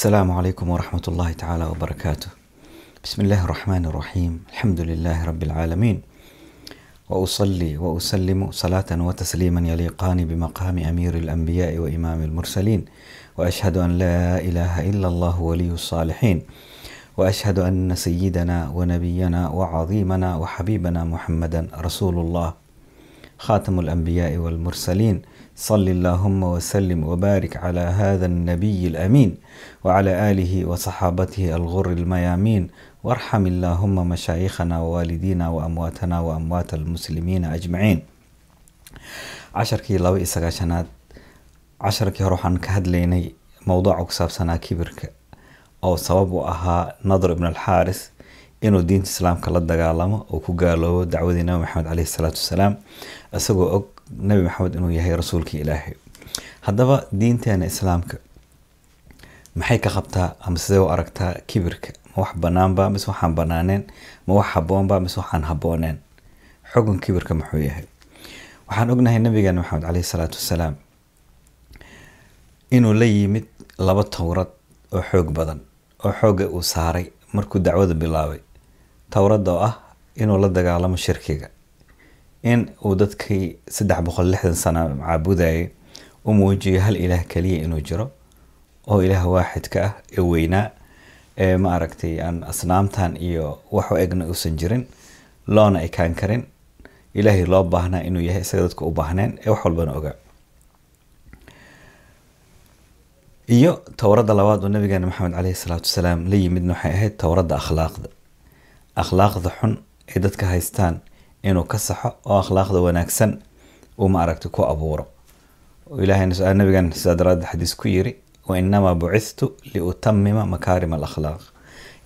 السلام عليكم ورحمة الله تعالى وبركاته بسم الله الرحمن الرحيم الحمد لله رب العالمين وأصلي وأسلم صلاة وتسليما يليقان بمقام أمير الأنبياء وإمام المرسلين وأشهد أن لا إله إلا الله ولي الصالحين وأشهد أن سيدنا ونبينا وعظيمنا وحبيبنا محمدا رسول الله خاتم الأنبياء والمرسلين صل اللهم وسلم وبارك على هذا النبي الأمين وعلى آله وصحابته الغر الميامين وارحم اللهم مشايخنا ووالدينا وأمواتنا وأموات المسلمين أجمعين casharkii laba iyo sagaashanaad casharkii hore waxaan ka hadlaynay mowduuca ku saabsanaa kibirka oo sabab u ahaa nadr ibn alxaaris inuu diinta islaamka la dagaalamo oo ku gaaloobo dacwadii nabi maxamed caleyhi salaatu wasalaam isagoo og nabi maxamed inuu yahay rasuulkii ilaahay. Haddaba diinteena islaamka maxay ka qabtaa ama sidee u aragtaa kibirka? Ma wax banaanba mise waxaan banaaneen ma wax haboonba mise waxaan habooneen xugun kibirka muxuu yahay. Waxaan ognahay nabigeena maxamed caleyhi salaatu wasalaam inuu la yimid laba towrad oo xoog badan oo xooga uu saaray markuu dacwada bilaabay. Towradda oo ah inuu la dagaalamo shirkiga in uu dadkii saddex boqol lixdan sana caabudayay u muujiyo hal ilaah keliya inuu jiro oo ilaah waaxidka ah ee weynaa ee ma aragtay aan asnaamtan iyo wax u egna uusan jirin loona ekaan karin ilaahay loo baahnaa inuu yahay isaga dadka u baahneen ee wax walbana ogaa iyo towradda labaad oo nabigeena maxamed caleyhi salaatu wasalaam la yimidna waxay ahayd towradda akhlaaqda akhlaaqda xun ay dadka haystaan inuu ka saxo oo akhlaaqda wanaagsan uu ma aragtay ku abuuro. Ilahay nabigan sidaa daraaddeed xadiis ku yiri wa inamaa liutamima makaarim alakhlaaq.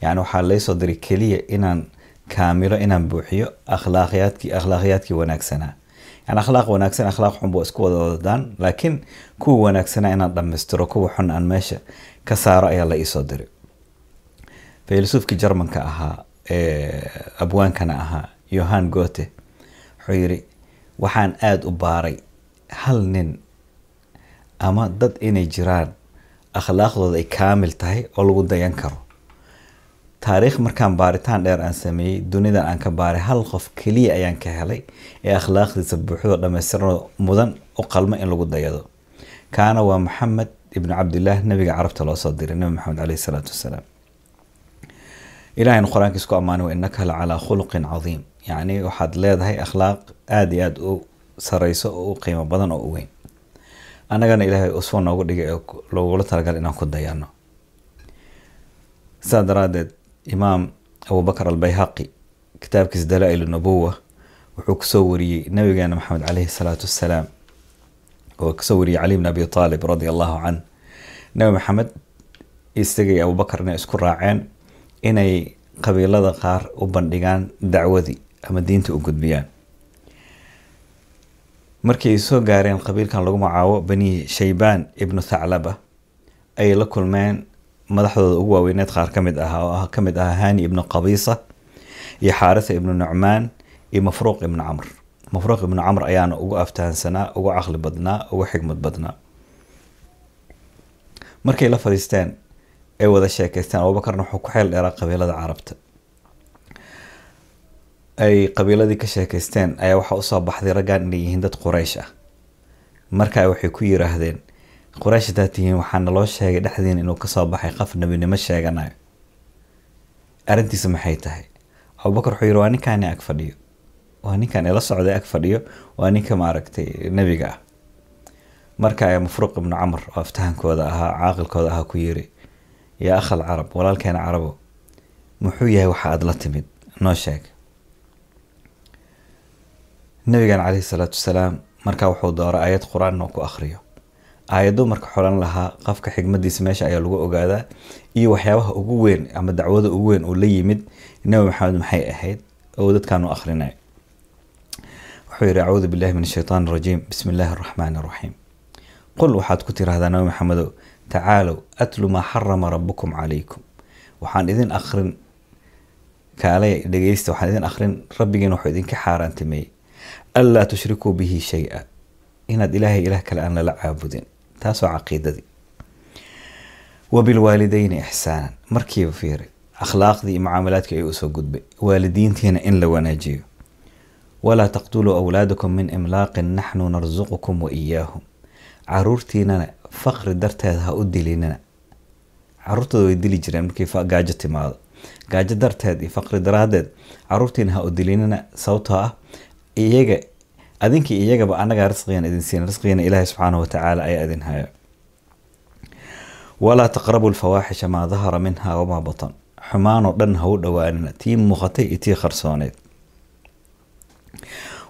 Yacni waxaa laysoo diray keliya inaan kaamilo inaan buuxiyo akhlaaqiyaadkii akhlaaqiyaadkii wanaagsanaa. Yani akhlaaq wanaagsan akhlaaq xun buu isku wada wadadaan laakiin kuwa wanaagsanaa inaan dhammaystiro kuwa xun aan meesha ka saaro ayaa la iisoo diray filosoofkii jarmanka ahaa abwaankana ahaa yohan gote. Wuxuu yiri waxaan aada u baaray hal nin ama dad inay jiraan akhlaaqdooda ay kaamil tahay oo lagu dayan karo. Taariikh markaan baaritaan dheer aan sameeyey dunidan aan ka baaray hal qof keliya ayaan ka helay ee akhlaaqdiisa buuxdoo dhammaystiranoo mudan u qalmo in lagu dayado. Kaana waa maxamed ibnu cabdillaah nabiga carabta loo soo diray nabi maxamed caleyhi salaatu wasalaam. Ilahayna qur'aankiis ku ammaanay wa innaka la calaa khuluqin cadiim yacni waxaad leedahay akhlaaq aada iyo aada u sareyso oo u qiimo badan oo u weyn. Annagana ilaahay uswa noogu dhigay ee logula talagal inaan ku dayano sidaa daraaddeed imaam abubakar albayhaqi kitaabkiisa dalaa-il wuxuu ku soo wariyey nabigeena maxamed caleyhi salaatu wassalaam oo ka soo wariyey cali bn abi aalib radia allahu can. Nabi maxamed isagay abubakar inay isku raaceen inay qabiilada qaar u bandhigaan dacwadii ama diinta u gudbiyaan. Markii ay soo gaareen qabiilkan lagu magacaabo bani shaybaan ibnu thaclaba ayay la kulmeen madaxdooda ugu waaweyneed qaar ka mid ah oo ka mid ahaa hani ibnu qabiisa iyo xaarisa ibnu nucmaan iyo mafruuq ibnu camr. Mafruuq ibnu camr ayaana ugu aftahansanaa ugu caqli badnaa ugu xigmad badnaa. Markay la fadhiisteen ay wada sheekeysteen abubakarna wuxuu ku xeel dheeraa qabiilada carabta ay qabiiladii ka sheekeysteen ayaa waxaa u soo baxday raggan inay yihiin dad quraysh ah. Markaa waxay ku yiraahdeen quraysh hadaa tihiin waxaa naloo sheegay dhexdiin inuu ka soo baxay qaf nebinimo sheeganayo arrintiisa maxay tahay? Abubakar wuxuu yiri waa ninkaani ag fadhiyo. Waa ninkan ila socday ag fadhiyo. Waa ninka maaragtay nebiga ah. Marka ayaa mafruuq ibnu camr oo aftahankooda ahaa caaqilkooda ahaa ku yiri yaa akhal carab walaalkeena carabo muxuu yahay waxa aada la timid? Noo sheeg nabigan caleyhi salaatu wasalaam markaa wuxuu dooray aayad qur'aan inuu ku akhriyo. Aayado marka xolan lahaa qofka xigmadiisa meesha ayaa lagu ogaadaa iyo waxyaabaha ugu weyn ama dacwada ugu weyn uu la yimid nabi maxamed maxay ahayd oo dadkan u akhrinayo wuxuu yihi acuudu billahi min ashaytaan arajiim bismi illaahi araxmaani araxiim qul waxaad ku tiraahdaa nabi maxamedow tacaalow atlu maa xarama rabukum calaykum. Waxaan idin akrin kaale dhegeysta waxaan idin akrin rabbigiin wuxuu idinka xaaraantimeeyey anlaa tushrikuu bihi shay-a inaad ilaahay ilaah kale aan lala caabudin taasoo caqiidadii wabilwaalidayni ixsaanan markiiba fiiri akhlaaqdii iyo mucaamalaadkii ayuu u soo gudbay waalidiintiina in la wanaajiyo walaa taqtuluu awlaadakum min imlaaqin naxnu narsuqukum wa iyaahum caruurtiinana faqri darteed ha u dilinina caruurtooda way dili jireen markii gaajo timaado gaajo darteed iyo faqri daraadeed caruurtiina ha u dilinina sababtoo ah iyaga adinkii iyagaba anagaa risqigan idin siin risqigana ilaahi subxaanahu watacaala ayaa idin hayo walaa taqrabu lfawaaxisha maa dahara minha wamaa batan xumaanoo dhan ha u dhowaanina tii muuqatay iyo tii qarsooneyd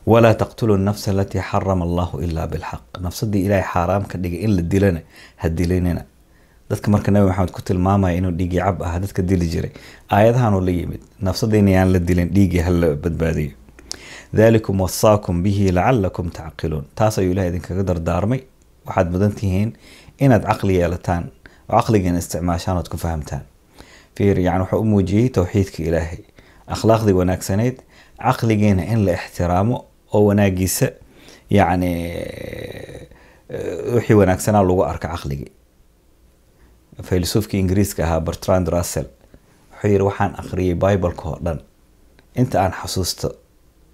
walaa taqtulu nafsa alatii xarama allahu ilaa bilxaq. Nafsadii ilaahay xaaraam ka dhigay in la dilana ha dilinina. Dadka marka nabi maxamed ku tilmaamaya inuu dhiigii cab ah dadka dili jiray. Aayadahanuu la yimid nafsadiina yaan la dilin dhiiggii hala badbaadiyo dalikum wasaakum bihi lacalakum tacqiluun taas ayuu ilahay idinkaga dardaarmay waxaad mudan tihiin inaad caqli yeelataan oo caqligiina isticmaashaan ood ku fahamtaan fiir yani wuxuu u muujiyey towxiidka ilaahay akhlaaqdii wanaagsaneyd caqligiina in la ixtiraamo oo wanaagiisa yacni wixii wanaagsanaa lagu arka caqligii filosoofkii ingiriiska ahaa bertrand russell wuxuu yiri waxaan akhriyay bibleka oo dhan inta aan xasuusto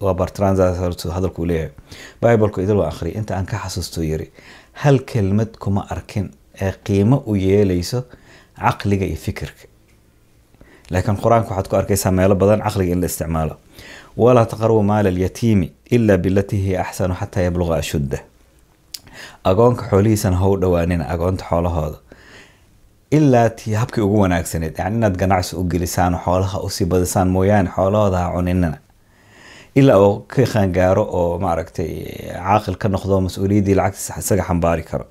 waa bertrand russell hadalkuu leeyahay. Bibleka idil waa inta aan ka xasuusto yiri hal kelmad kuma arkin ee qiimo u yeeleyso caqliga iyo fikirka. Laakiin qur'aanka waxaad ku arkaysaa meelo badan caqliga in la isticmaalo. Walaa taqrabu maala alyatiimi ila bilatii hiya axsanu xataa yabluqa ashudda. Agoonka xoolihiisana ha u agoonta xoolahooda. Ilaa tii habkii ugu wanaagsaneed yani inaad ganacsi u gelisaan xoolaha u sii badisaan mooyaane xoolahooda ha cuninina ilaa oo ka qaangaaro oo maaragtay caaqil ka noqdo mas'uuliyaddii lacagtiisa isaga xambaari karo.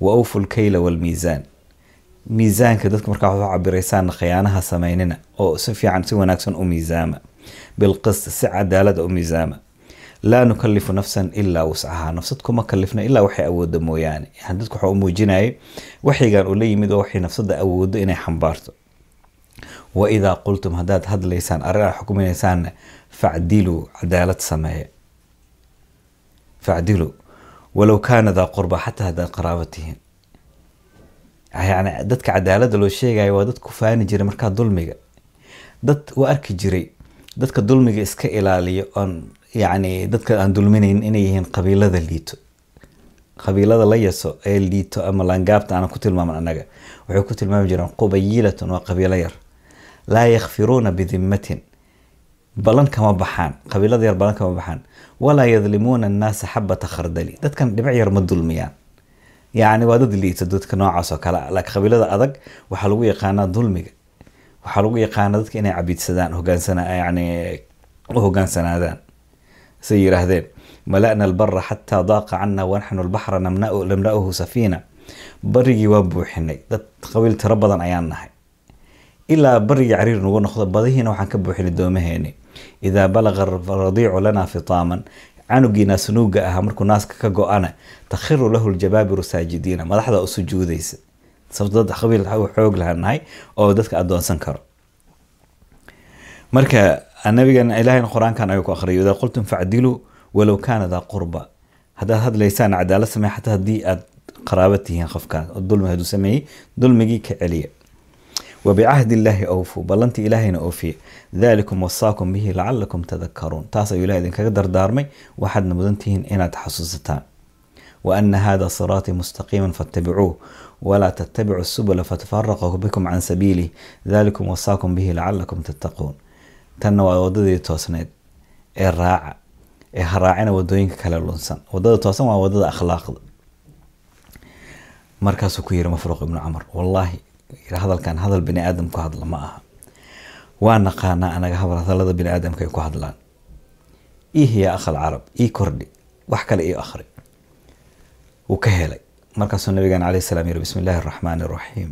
Wa awfu lkayla walmiisaan miisaanka dadka markaa waxu cabiraysaan khiyaanaha sameynina oo si fiican si wanaagsan u miisaama bilqist si cadaalada u miisaama laa nukalifu nafsan ilaa wuscahaa nafsad kuma kalifna ilaa waxay awooda mooyaane. Yani dadku waxa u muujinayay waxyigan uu la yimid oo waxay nafsada awoodo inay xambaarto. Wa idaa qultum haddaad hadlaysaan arrin aad facdiluu cadaalad sameeya facdiluu walow kaana daa qurba xataa haddaad qaraaba tihiin yani dadka cadaalada loo sheegayo waa dad ku faani jiray markaa dulmiga dad u arki jiray dadka dulmiga iska ilaaliyo oon yani dadka aan dulminayn inay yihiin qabiilada liito qabiilada la yaso ee liito ama langaabta aanan ku tilmaaman anaga waxay ku tilmaami jireen qubayilatun waa qabiilo yar laa yakfiruuna bidimmatin balan kama baxaan qabiilada yar balan kama baxaan. Walaa yadlimuuna annaasa xabata khardali. Dadkan dhibic yar ma dulmiyaan. Yacni waa dad liito dadka noocaas oo kale. Ah qabiilada adag waxaa lagu yaqaanaa dulmiga. Waxaa lagu yaqaanaa dadka inay cabiidsadaan hogaansana yani u hogaansanaadaan say yiraahdeen mala'na albara xataa daaqa cana wanaxnu albaxra namna'uhu safiina. Barigii waa buuxinay. Dad qabiil tiro badan ayaan nahay. Ilaa barigii cariir nagu noqdo badihiina waxaan ka buuxinay doomaheeni idaa balaga radiicu lana fitaaman canugii naasnuuga ahaa markuu naaska ka go-ana takhiru lahu ljabaabiru saajidiina madaxda u sujuudaysa sababto qabiil xoog lahanahay oo dadka adoonsan karo marka nabigan ilaahayna qur'aankan ayuu ku akhriyo idaa qultum facdiluu walow kaana daa qurba haddaad hadlaysaan cadaalad samey xataa haddii aad qaraaba tihiin qofkaas oo dulmi hadduu sameeyey dulmigii ka celiya wabicahdi illaahi awfuu ballantii ilaahayna oofiye dalikum wasaakum bihi lacalakum tadakaruun taas ayuu idinkaga dardaarmay waxaadna mudan tihiin inaad xasuusataan. Wa ana hada siraatii mustaqiima fattabicuuh walaa tattabicu subula fatafaraqa bikum can sabiilih. Dalikum wasaakum bihi lacalakum tattaquun. Tanna waa wadadii toosneed ee raaca ee haraacina waddooyinka kale lunsan. Wadada toosan waa waddada akhlaaqda. Markaasuu ku yiri mafruuq ibnu camar wallaahi hadalkan hadal bini aadam ku hadla ma aha. Waa naqaanaa anaga hadalada bini aadamka ay ku hadlaan. Ih yaa akhal carab ii kordhi wax kale ii akhri. Wuu ka helay. Markaasuu nabigan calayhi salaam yiri bismi illaahi araxmaani araxiim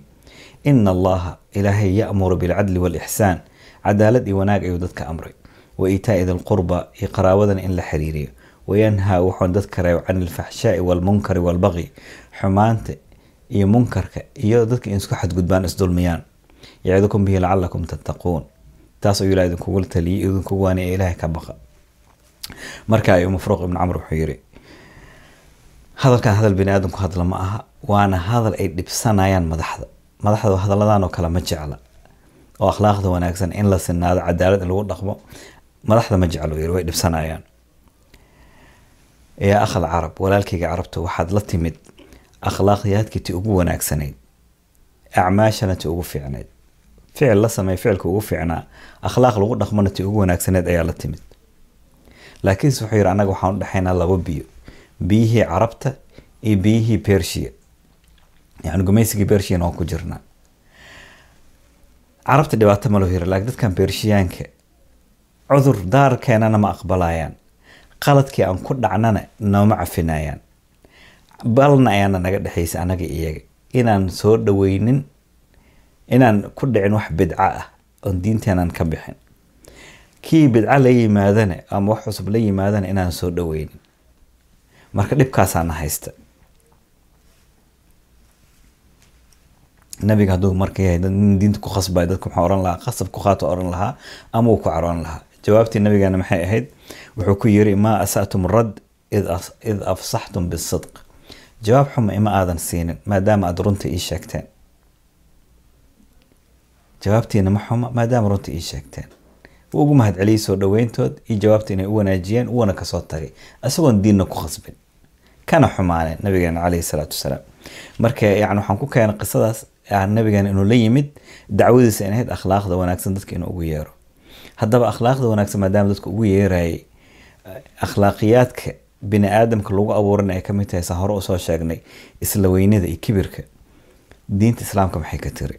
ina allaha ilaahay ya'muru bilcadli waalixsaan cadaalad iyo wanaag ayuu dadka amray. Wa iitaa'i dilqurba iyo qaraabadan in la xiriiriyo. Wayanhaa wuxuun dadka reebo can ilfaxshaai waalmunkari waalbaqyi xumaanta iyo munkarka iyo dadka isku xadgudbaan isdulmiyaan. Yacidukum bihi lacalakum tattaquun. Taas ayuu ilaah idinkugu taliyey idinkugu waaniya ilaahay ka baqa. Marka ayuu mafruuq ibnu camr wuxuu yiri hadalkan hadal bini aadamku hadla ma aha waana hadal ay dhibsanayaan madaxda. Madaxda hadalladan oo kale ma jecla. Oo akhlaaqda wanaagsan in la sinaado cadaalad in lagu dhaqmo madaxda ma jeclo yiri way dhibsanayaan. Yaa akhal carab walaalkayga carabta waxaad la timid akhlaaqiyaadkii ti ugu wanaagsanayd acmaashana ti ugu fiicnayd. Ficil la sameey ficilka ugu fiicnaa akhlaaq lagu dhaqmana ti ugu wanaagsaneyd ayaa la timid. Laakiinse wuxuu yidhi annaga waxaan u dhexaynaa laba biyo biyihii carabta iyo biyihii bershiya yani gumaysigii bershiyana waan ku jirnaa carabta dhibaato ma loo yiri laakiin dadkan bershiyaanka cudur daarkeenana ma aqbalayaan. Qaladkii aan ku dhacnana nooma cafinayaan balna ayaana naga dhexaysa anaga iyaga. Inaan soo dhaweynin inaan ku dhicin wax bidco ah oon diinteenan ka bixin. Kii bidco la yimaadana ama wax cusub la yimaadana inaan soo dhaweynin. Marka dhibkaasaana haysta. Nabiga hadduu marka yahay nin diinta ku khasbay dadku maxaa oran lahaa qasab ku qaato oran lahaa ama uu ku caroon lahaa? Jawaabtii nabigeena maxay ahayd? Wuxuu ku yiri maa asatum rad id afsaxtum bisidq jawaab xuma ima aadan siinin maadaama aada runta ii sheegteen. Jawaabtiina ma xuma maadaama runta ii sheegteen. Wuu ugu mahadceliyey soo dhaweyntood iyo jawaabta inay u wanaajiyeen uwana ka soo tagay. Isagoon diinna ku khasbin. Kana xumaaneen nabigeena caleyhi salaatu wasalaam. Marka yani waxaan ku keenay qisadaas nabigeena inuu la yimid dacwadiisa in ahayd akhlaaqda wanaagsan dadka inuu ugu yeero. Haddaba akhlaaqda wanaagsan maadaama dadka ugu yeerayay akhlaaqiyaadka bini aadamka lagu abuurana ay ka mid tahay saan hore u soo sheegnay isla weynida iyo kibirka diinta islaamka maxay ka tiri?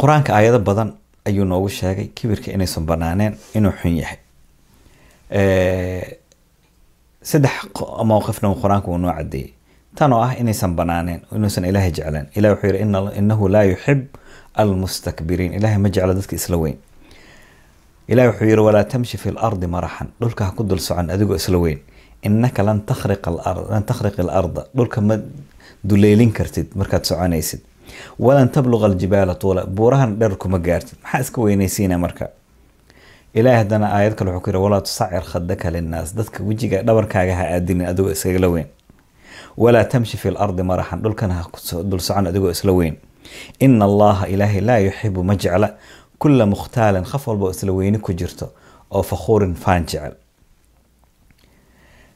Qur'aanka aayado badan ayuu noogu sheegay kibirka inaysan banaaneen inuu xun yahay. Saddex mowqifna qur'aanka uu noo cadeeyey tan oo ah inaysan banaaneen inuusan ilaahay jeclaan ilah wuxuu yihi inahu laa yuxib almustakbiriin. Ilahay ma jeclo dadka isla weyn ilahi wuxuu yihi walaa tamshi fi lardi maraxan dhulka ha ku dul socon adigoo isla weyn. Inaka lan takhriq alarda dhulka ma duleelin kartid markaad soconaysid. Walan tabluqa aljibaala tuula. Buurahan dherer kuma gaartid. Maxaa iska weynaysiina marka? Ilahi haddana aayad kale wuxuu ku yihi walaa tusacir khadaka linnaas. Dadka wejiga dhabarkaaga ha aadinin adigoo iskagala weyn. Walaa tamshi fi lardi maraxan dhulkana ha dul socon adigoo isla weyn. Ina allaha ilaahay laa yuxibu ma jecla kula mukhtaalin qof walba isla weyni ku jirto oo fakhuurin faan jecel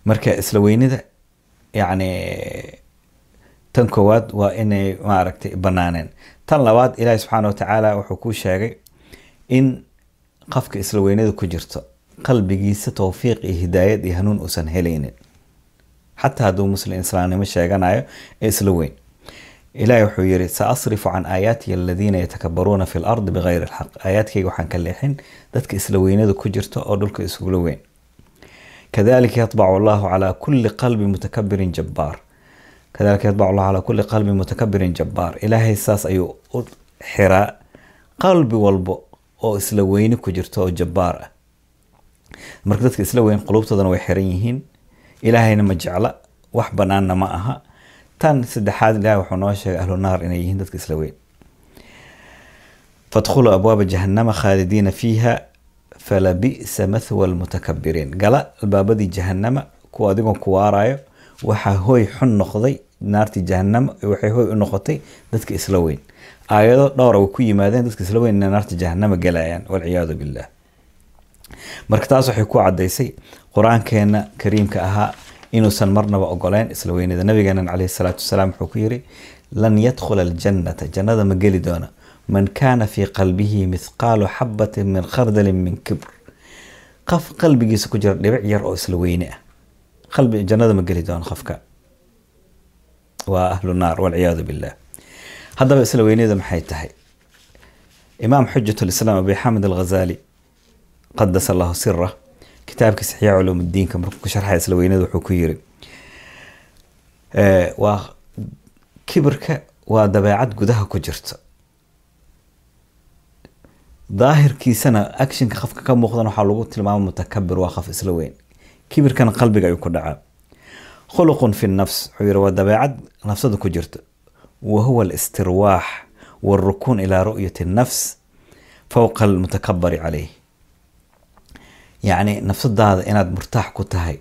marka isla weynida yacni tan koowaad waa inay maaragtay banaaneen tan labaad ilaahi subxaana watacaala wuxuu kuu sheegay in qofka isla weynida ku jirto qalbigiisa towfiiq iyo hidaayad iyo hanuun uusan helaynin xataa hadduu muslim islaamnimo sheeganayo ee isla weyn ilahi wuxuu yihi saasrifu can aayaatiya aladiina yatakabaruuna fi lardi bigayri lxaq aayaadkayga waxaan ka leexin dadka isla weynada ku jirto oo dhulka isugula weyn. Kadalika yatbacu allahu calaa kuli qalbi mutakabirin jabbaar. Kadalika yatbacu allahu calaa kuli qalbi mutakabirin jabbaar. Ilaahay saas ayuu u xiraa qalbi walbo oo isla weyni ku jirto oo jabbaar ah. Marka dadka isla weyn qulubtoodana way xiran yihiin. Ilaahayna ma jecla wax banaanna ma aha tan saddexaad ilahi wuxuu noo sheegay ahlu inay yihiin dadka isla weyn. Fadkhuluu abwaaba jahannama khaalidiina fiiha falabi'sa mathwa almutakabiriin gala albaabadii jahanama kuwa adigoon ku waarayo waxaa hoy xun noqday naartii jahanama waxay hoy u noqotay dadka isla weyn. Aayado dhowra way ku yimaadeen dadka isla weyn inay naarta jahanama galayaan walciyaadu billah marka taas waxay ku cadaysay qur'aankeena kariimka ahaa inuusan marnaba ogoleyn isla weynida nabigeena caleyhi salaatu wasalaam wuxuu ku yiri lan yadkhula aljannata jannada ma geli doona man kaana fii qalbihi mithqaalu xabatin min khardalin min kibr qof qalbigiisa ku jira dhibic yar oo isla weyne ah jannada ma geli doono qofka waa ahlu naar walciyaadu billah haddaba isla weynida maxay tahay imaam xujat lislaam abi xamed alghazali qadas allahu sirah kitaabkii saxiix culuum diinka markuu ku sharxay isla wuxuu ku yiri waa kibirka waa dabeecad gudaha ku jirta. Daahirkiisana actionka qofka ka muuqdan waxaa lagu tilmaama mutakabir waa qof isla weyn. Kibirkana qalbiga ayuu ku dhacaa. Khuluqun fi nafs wuxuu yiri waa dabeecad nafsada ku jirta wa huwa alistirwaax walrukuun ilaa ru'yati nafs fowqa almutakabari caleyh yacni nafsadaada inaad murtaax ku tahay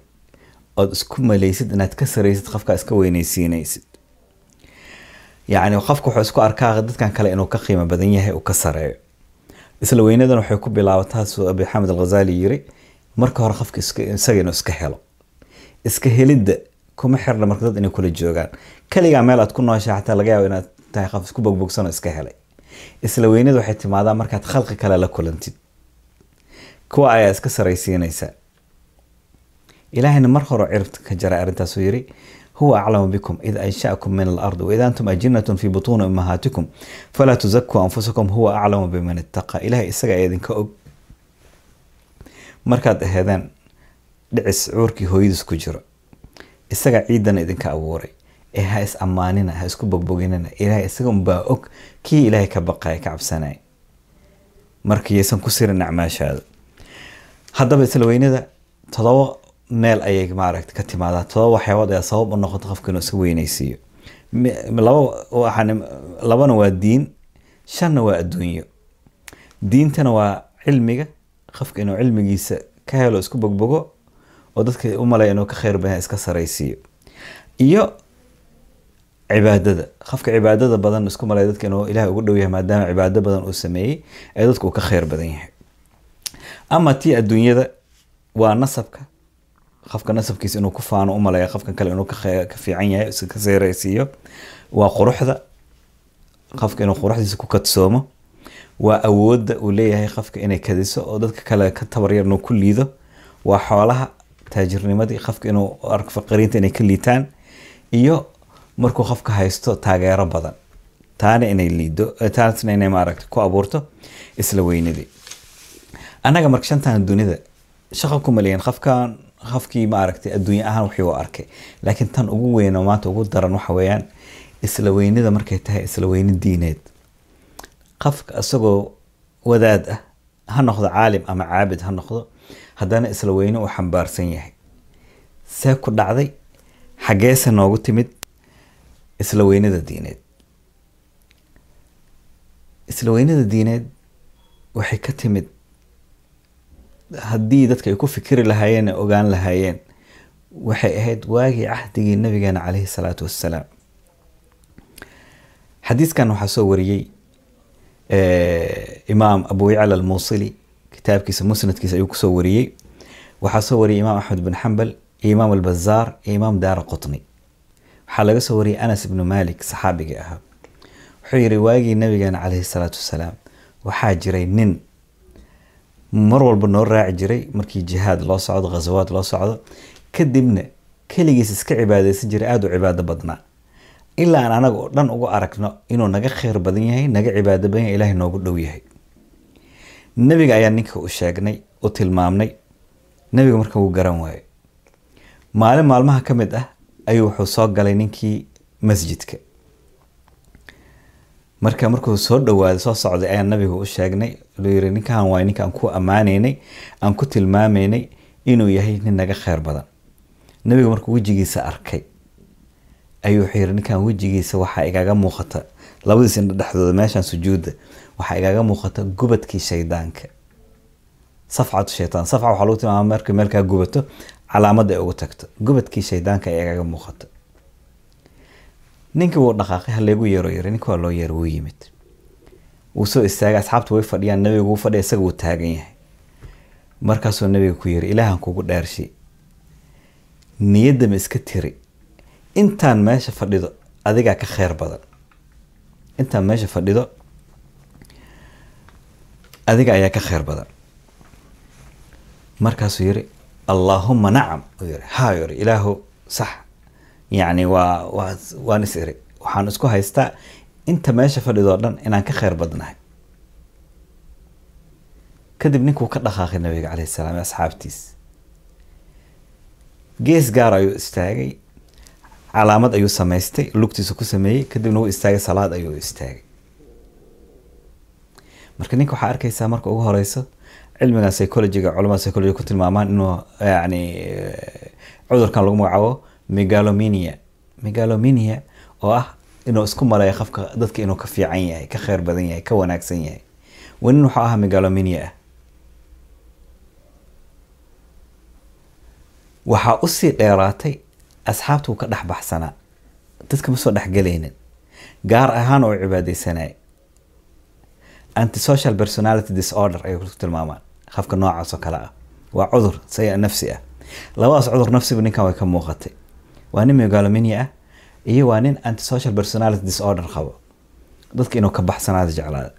ood isku malaysid inaad ka saraysid qofkaa iska weyneysiinaysid yacni qofka wuxuu isku arkaa dadkan kale inuu ka qiimo badan yahay uu ka sareeyo. Isla weynadan waxay ku bilaabataa suu abi xamed alghazali yiri marka hore qofka isaga inuu iska helo. Iska helidda kuma xirna marka dad inay kula joogaan. Kaligaa meel aad ku nooshaa xataa laga yaabo inaad tahay qof isku bogbogsanoo iska helay. Isla weynada waxay timaadaa markaad khalqi kale la kulantid kuwa ayaa iska saraysiinaysa. Ilaahayna mar hore ciribta ka jaray arrintaasuu yiri huwa aclamu bikum id ansha'akum min alardi waid antum ajinatun fi butuuni ummahaatikum falaa tuzakuu anfusakum huwa aclamu biman ittaqa. Ilahay isaga ee idinka og. Markaad aheedeen dhicis cuurkii hooyadiis ku jiro. Isaga ciidana idinka abuuray. Ee ha is ammaanina ha isku bogboginina ilahay isaga unbaa og kii ilaahay ka baqaya ka cabsanaya markayaysan ku sirin acmaashaada haddaba isla weynada todoba meel ayay maaragta ka timaadaa todoba waxyaabood ayaa sabab u noqota qofka inuu iska weynaysiiyo. Labana waa diin shanna waa adduunyo. Diintana waa cilmiga qofka inuu cilmigiisa ka helo isku bogbogo oo dadka u malaya inuu ka khayr badan iska saraysiiyo. Iyo cibaadada qofka cibaadada badan isku malaya dadka inuu ilahay ugu dhow yahay maadaama cibaado badan uu sameeyey ee dadka uu ka khayr badan yahay ama tii adduunyada waa nasabka. Qofka nasabkiisa inuu ku faano u malaya qofkan kale inuu ka fiican yahay ka seeraysiiyo waa quruxda. Qofka inuu quruxdiisa ku kadsoomo waa awoodda uu leeyahay qofka inay kadiso oo dadka kale ka tabaryar inuu ku liido. Waa xoolaha taajirnimadii qofka inuu arko faqiriinta inay ka liitaan iyo markuu qofka haysto taageero badan. Taana inay liido taasna inay maaragta ku abuurto isla weynadii annaga marka shantan dunida shaqo ku maliyan qofkan qofkii maaragtay adduunye ahaan wixii u arkay. Laakiin tan ugu weyn maanta ugu daran waxa weeyaan isla weynida markay tahay isla weyni diineed. Qofka isagoo wadaad ah ha noqdo caalim ama caabid ha noqdo haddana isla weyne uu xambaarsan yahay. See ku dhacday xaggeese noogu timid isla weynada diineed. Isla weynada diineed waxay ka timid haddii dadka ay ku fikiri lahaayeen ogaan lahaayeen waxay ahayd waagii cahdigii nabigeena caleyhi salaatu wassalaam. Xadiiskan waxaa soo wariyey imaam abu yacla almuusili kitaabkiisa musnadkiisa ayuu ku soo wariyey. Waxaa soo wariyey imaam axmed bin xambal iyo imaam albazaar iyo imaam daara qutni. Waxaa laga soo wariyey anas ibnu malik saxaabigii ahaa. Wuxuu yihi waagii nabigeena caleyhi salaatu wassalaam waxaa jiray nin mar walba noo raaci jiray markii jihaad loo socdo khasawaad loo socdo kadibna keligiis iska cibaadeysan jiray aada u cibaado badnaa. Ilaa aan anaga oo dhan ugu aragno inuu naga kheyr badan yahay naga cibaado badan ilaahay noogu dhow yahay. Nebiga ayaa ninka u sheegnay u tilmaamnay. Nebiga marka wuu garan waayo. Maalin maalmaha ka mid ah ayuu wuxuu soo galay ninkii masjidka marka markuu soo dhawaaday soo socday ayaa nabiga u sheegnay. Luu yiri ninkan waay ninka aan ku ammaanaynay aan ku tilmaamaynay inuu yahay nin naga kheyr badan. Nabiga markuu wejigiisa arkay ayuu wuxuu yiri ninkan wejigiisa waxaa igaga muuqata labadiis indho dhexdooda sujuudda waxaa igaga muuqata gubadkii shaydaanka. Safcatu shaytaan. Safca waxaa lagu tilmaama markay meelkaa gubato calaamad ay ugu tagto. Gubadkii shaydaanka ay igaga muuqata ninkii wuu dhaqaaqay haleegu yeero yiri ninka waa loo yeero wuu yimid. Wuu soo istaagay asxaabta way fadhiyaan nabiga wuu fadhiya isaga wuu taagan yahay. Markaasuu nabiga ku yiri ilaahan kugu dhaarshay niyadda ma iska tiri. Intaan meesha fadhido adigaa ka kheyr badan. Intaan meesha fadhido adiga ayaa ka kheyr badan. Markaasuu yiri allaahuma nacam. Uu yiri haa yiri ilaahu sax yacni waa waa waan is iri waxaan isku haystaa inta meesha fadhidoo dhan inaan ka kheyr badnahay. Kadib ninkuu ka dhaqaaqay nabiga caleyhi salaam asxaabtiis. Gees gaar ayuu istaagay. Calaamad ayuu samaystay. Lugtiisa ku sameeyey. Kadibna wuu istaagay salaad ayuu istaagay. Marka ninka waxaa arkaysaa marka ugu horeyso cilmigan psychologiga culamada psychology ku tilmaamaan inuu yani cudurkan lagu magacaabo megalomania. Megalomania oo ah inuu isku maleeyo qofka dadka inuu ka fiican yahay ka kheyr badan yahay ka wanaagsan yahay. Wanin wuxuu ahaa megalomania ah. Waxaa u sii dheeraatay asxaabtuu ka dhex baxsanaa. Dadka ma dhexgelaynin gaar ahaan oo cibaadeysanaya antisocial personality disorder ayay ku tilmaamaan qofka noocaas oo kale ah. Waa cudur saya nafsi ah. Labadaas cudur nafsiba ninkan way ka muuqatay waa nin megalomania ah iyo waa nin antisocial personality disorder qabo. Dadka inuu ka baxsanaada jeclaada.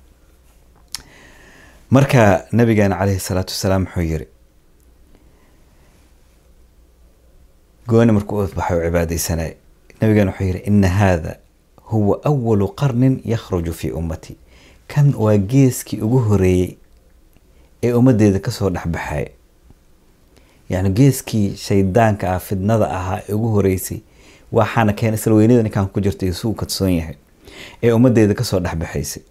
Marka nabigeena caleyhi salaatu wasalaam wuxuu yiri gooni markuu baxay u cibaadeysanay nabigeena wuxuu yiri ina haada huwa awalu qarnin yakhruju fii ummati. Kan waa geeskii ugu horeeyey ee ummadeeda ka soo dhexbaxaya yani geeskii shaydaanka ah fidnada ahaa ee ugu horeysay waxaana keen isla weynida ninkan ku jirta iyo suu kadsoon yahay ee ummadeeda ka soo dhexbaxaysay.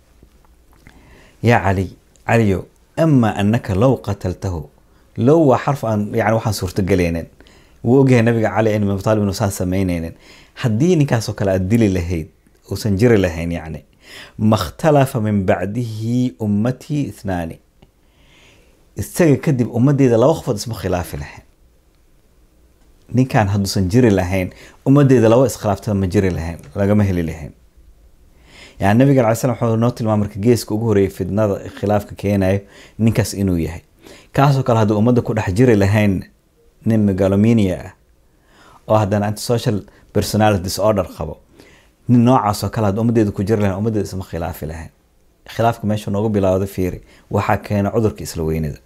Yaa cali caliyo amaa anaka low qataltahu low waa xarf aan yani waxaan suurtagelaynin wuu ogyahay nabiga cali in abutaalib inuusan samaynaynin haddii ninkaasoo kale aad dili lahayd uusan jiri lahayn yani makhtalafa min bacdihi ummatii ithnaani isaga kadib ummadeeda laba qofood isma khilaafi lahayn. Ninkan hadduusan jiri lahayn ummadeeda laba iskhilaaftada ma jiri lahayn lagama heli lahayn. Yani nabiga alay slam wuxuu noo tilmaama marka geeska ugu horeeyay fidnada khilaafka keenayo ninkaas inuu yahay. Kaasoo kale hadduu ummadda ku dhex jiri lahayn nin megalomania ah oo haddana antisocial personality disorder qabo nin noocaasoo kale hadduu ummadeeda ku jiri lahayn ummadeeda isma khilaafi lahayn. Khilaafka meesha noogu bilaawda fiiri waxaa keena cudurka isla weynida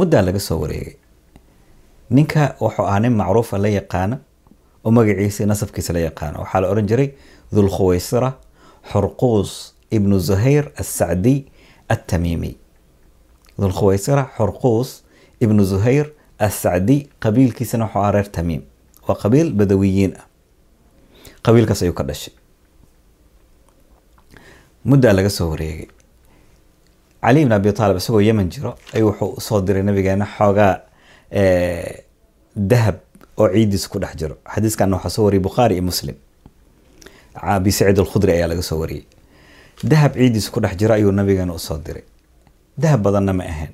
muddaa laga soo wareegay. Ninka wuxuu ahaa nin macruufa la yaqaana oo magaciisa nasabkiisa la yaqaano. Waxaa la oran jiray dhulkhuwaysira xurquus ibnu zuhayr assacdiy atamiimi dhulkhuwaysira xurquus ibnu zuhayr assacdiy qabiilkiisana wuxuu ahaa reer tamiim. Waa qabiil badawiyiin ah. Qabiilkaas ayuu ka dhashay. Muddaa laga soo wareegay cali ibn abi taalib isagoo yemen jiro ayuu wuxuu u soo diray nabigeena xoogaa dahab oo ciidiisa ku dhex jiro. Xadiiskan waxaa soo wariyay bukhaari iyo muslim. Abi saciid alkhudri ayaa laga soo wariyey. Dahab ciidiisa ku dhex jiro ayuu nabigeena u soo diray. Dahab badanna ma ahayn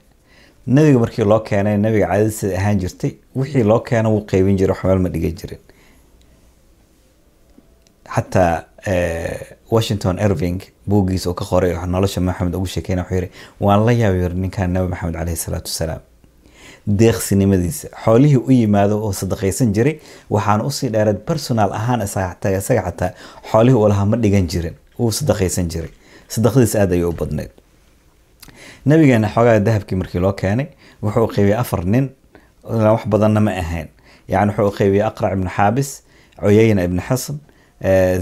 nabiga markii loo keenay nabiga caadadiisa ahaan jirtay wixii loo keena wuu qeybin jiray waxmeel ma dhigan jirin. Xataa washington irving buuggiisa uu ka qoray nolosha maxamed ugu sheekeyna wuxuu yiri waan la yaabay yiri ninkan nabi maxamed caleyhi salaatu wasalaam. Deeqsinimadiisa xoolihii u yimaado oo sadaqaysan jiray waxaana u sii dheereed personal ahaan isaga xataa xoolihii uu lahaa ma dhigan jirin wuu sadaqaysan jiray. Sadaqadiisa aad ayay u badneyd. Nabigeena xoogaa dahabkii markii loo keenay wuxuu qeybiyey afar nin wax badanna ma ahayn. Yani wuxuu qeybiyey aqrac ibnu xaabis cuyayna ibnu xasan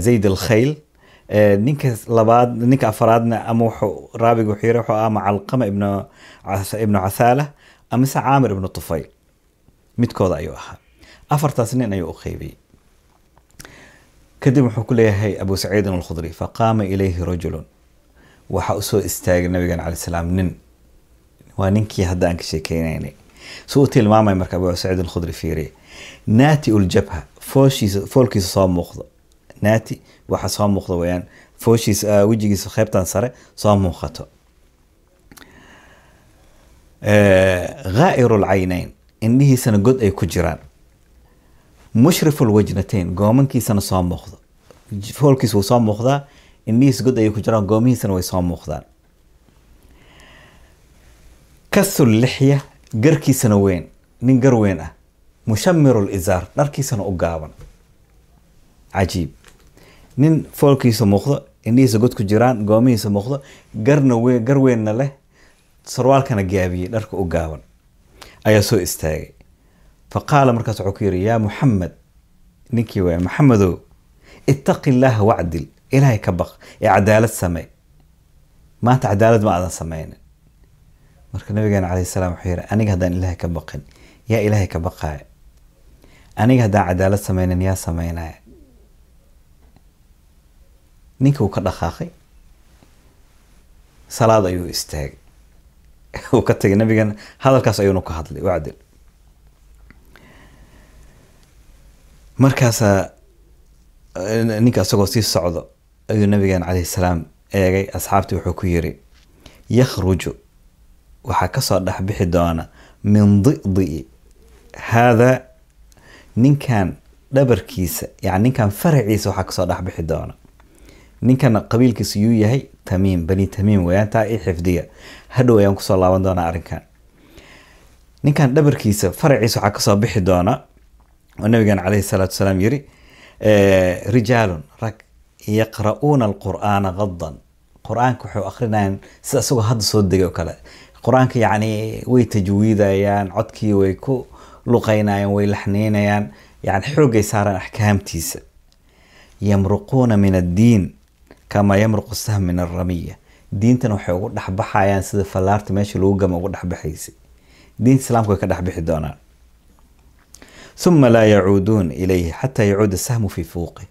zayd alkhayl ninka labaad ninka afaraadna ama wuxuu raabiga wuxuu yiri wuxuu ama calqama ibnu ibnu cathaala amise caamir ibnu tufayl midkooda ayuu ahaa afartaas nin ayuu u qeybiyey kadib wuxuu ku leeyahay abu saciidin alkhudri faqaama ilayhi rajulun waxaa u soo istaagay nabigan cala salaam nin waa ninkii hadda aan ka sheekeynaynay su u tilmaamay marka abu saciid alkhudri fiiriye naati uljabha foolkiisa soo muuqdo naati waxa soo muuqda weyaan fooshiisa wejigiisa qeybtan sare soo muuqato. Ghaairu lcaynayn indhihiisana god ay ku jiraan. Mushrifu lwajnateyn goomankiisana soo muuqdo foolkiisa wuu soo muuqdaa indhihiisa god ayay ku jiraan goomihiisana way soo muuqdaan. Kasul lixya garkiisana weyn nin gar weyn ah. Mushamiru lizaar dharkiisana u gaaban. Cajiib nin foolkiisa muuqdo indhihiisa god ku jiraan goomihiisa muuqdo garna gar weynna leh sarwaalkana gaabiyey dharka u gaaban. Ayaa soo istaagay. Fa qaala markaas wuxuu ku yidhi yaa muxamed ninkii waaya maxamedow ittaqi illaaha wacdil ilaahay ka baq ee cadaalad samey maanta cadaalad ma aadan sameynin marka nabigeena calayhi salaam wuxuu yidhi aniga haddaan ilaahay ka baqin yaa ilaahay ka baqaaya aniga haddaan cadaalad sameynin yaa sameynaya ninkii uu ka dhaqaaqay. Salaad ayuu istaagay. Uu ka tagay nabigan hadalkaas ayuuna ka hadlay wacdil. Markaasaa ninka isagoo sii socdo ayuu nabigeena calayhi salaam eegay. Asxaabtii wuxuu ku yiri yakhruju. Waxaa ka soo dhexbixi doona min di'di'i. Haadaa ninkan dhabarkiisa yani ninkan faraciisa waxaa ka soo dhexbixi doona ninkana qabiilkiisa yuu yahay tamiim bani tamiim weyaan taa i xifdiya. Hadhow ayaan ku soo laaban doonaa arrinkan. Ninkan dhabarkiisa faraciisa waxaa ka soo bixi doona oo nabigan caleyhi salaatu wasalaam yiri rijaalun rag yaqra'uuna alqur'aana qadan qur'aanka waxay akrinayaan sida isagoo hadda soo degay oo kale. Qur'aanka yacni way tajwiidayaan codkii way ku luqeynayaan way laxneynayaan yani xoogay saaraan axkaamtiisa. Yamruquuna min addiin kamaa yamruqu sahm min alramiya diintana waxay ugu dhexbaxayaan sida fallaarta meesha lagu gama ugu dhexbaxaysa diinta islaamka way ka dhexbixi doonaan. Uma laa yacuuduun ilayhi xataa yacuuda sahmu fii fuuqi.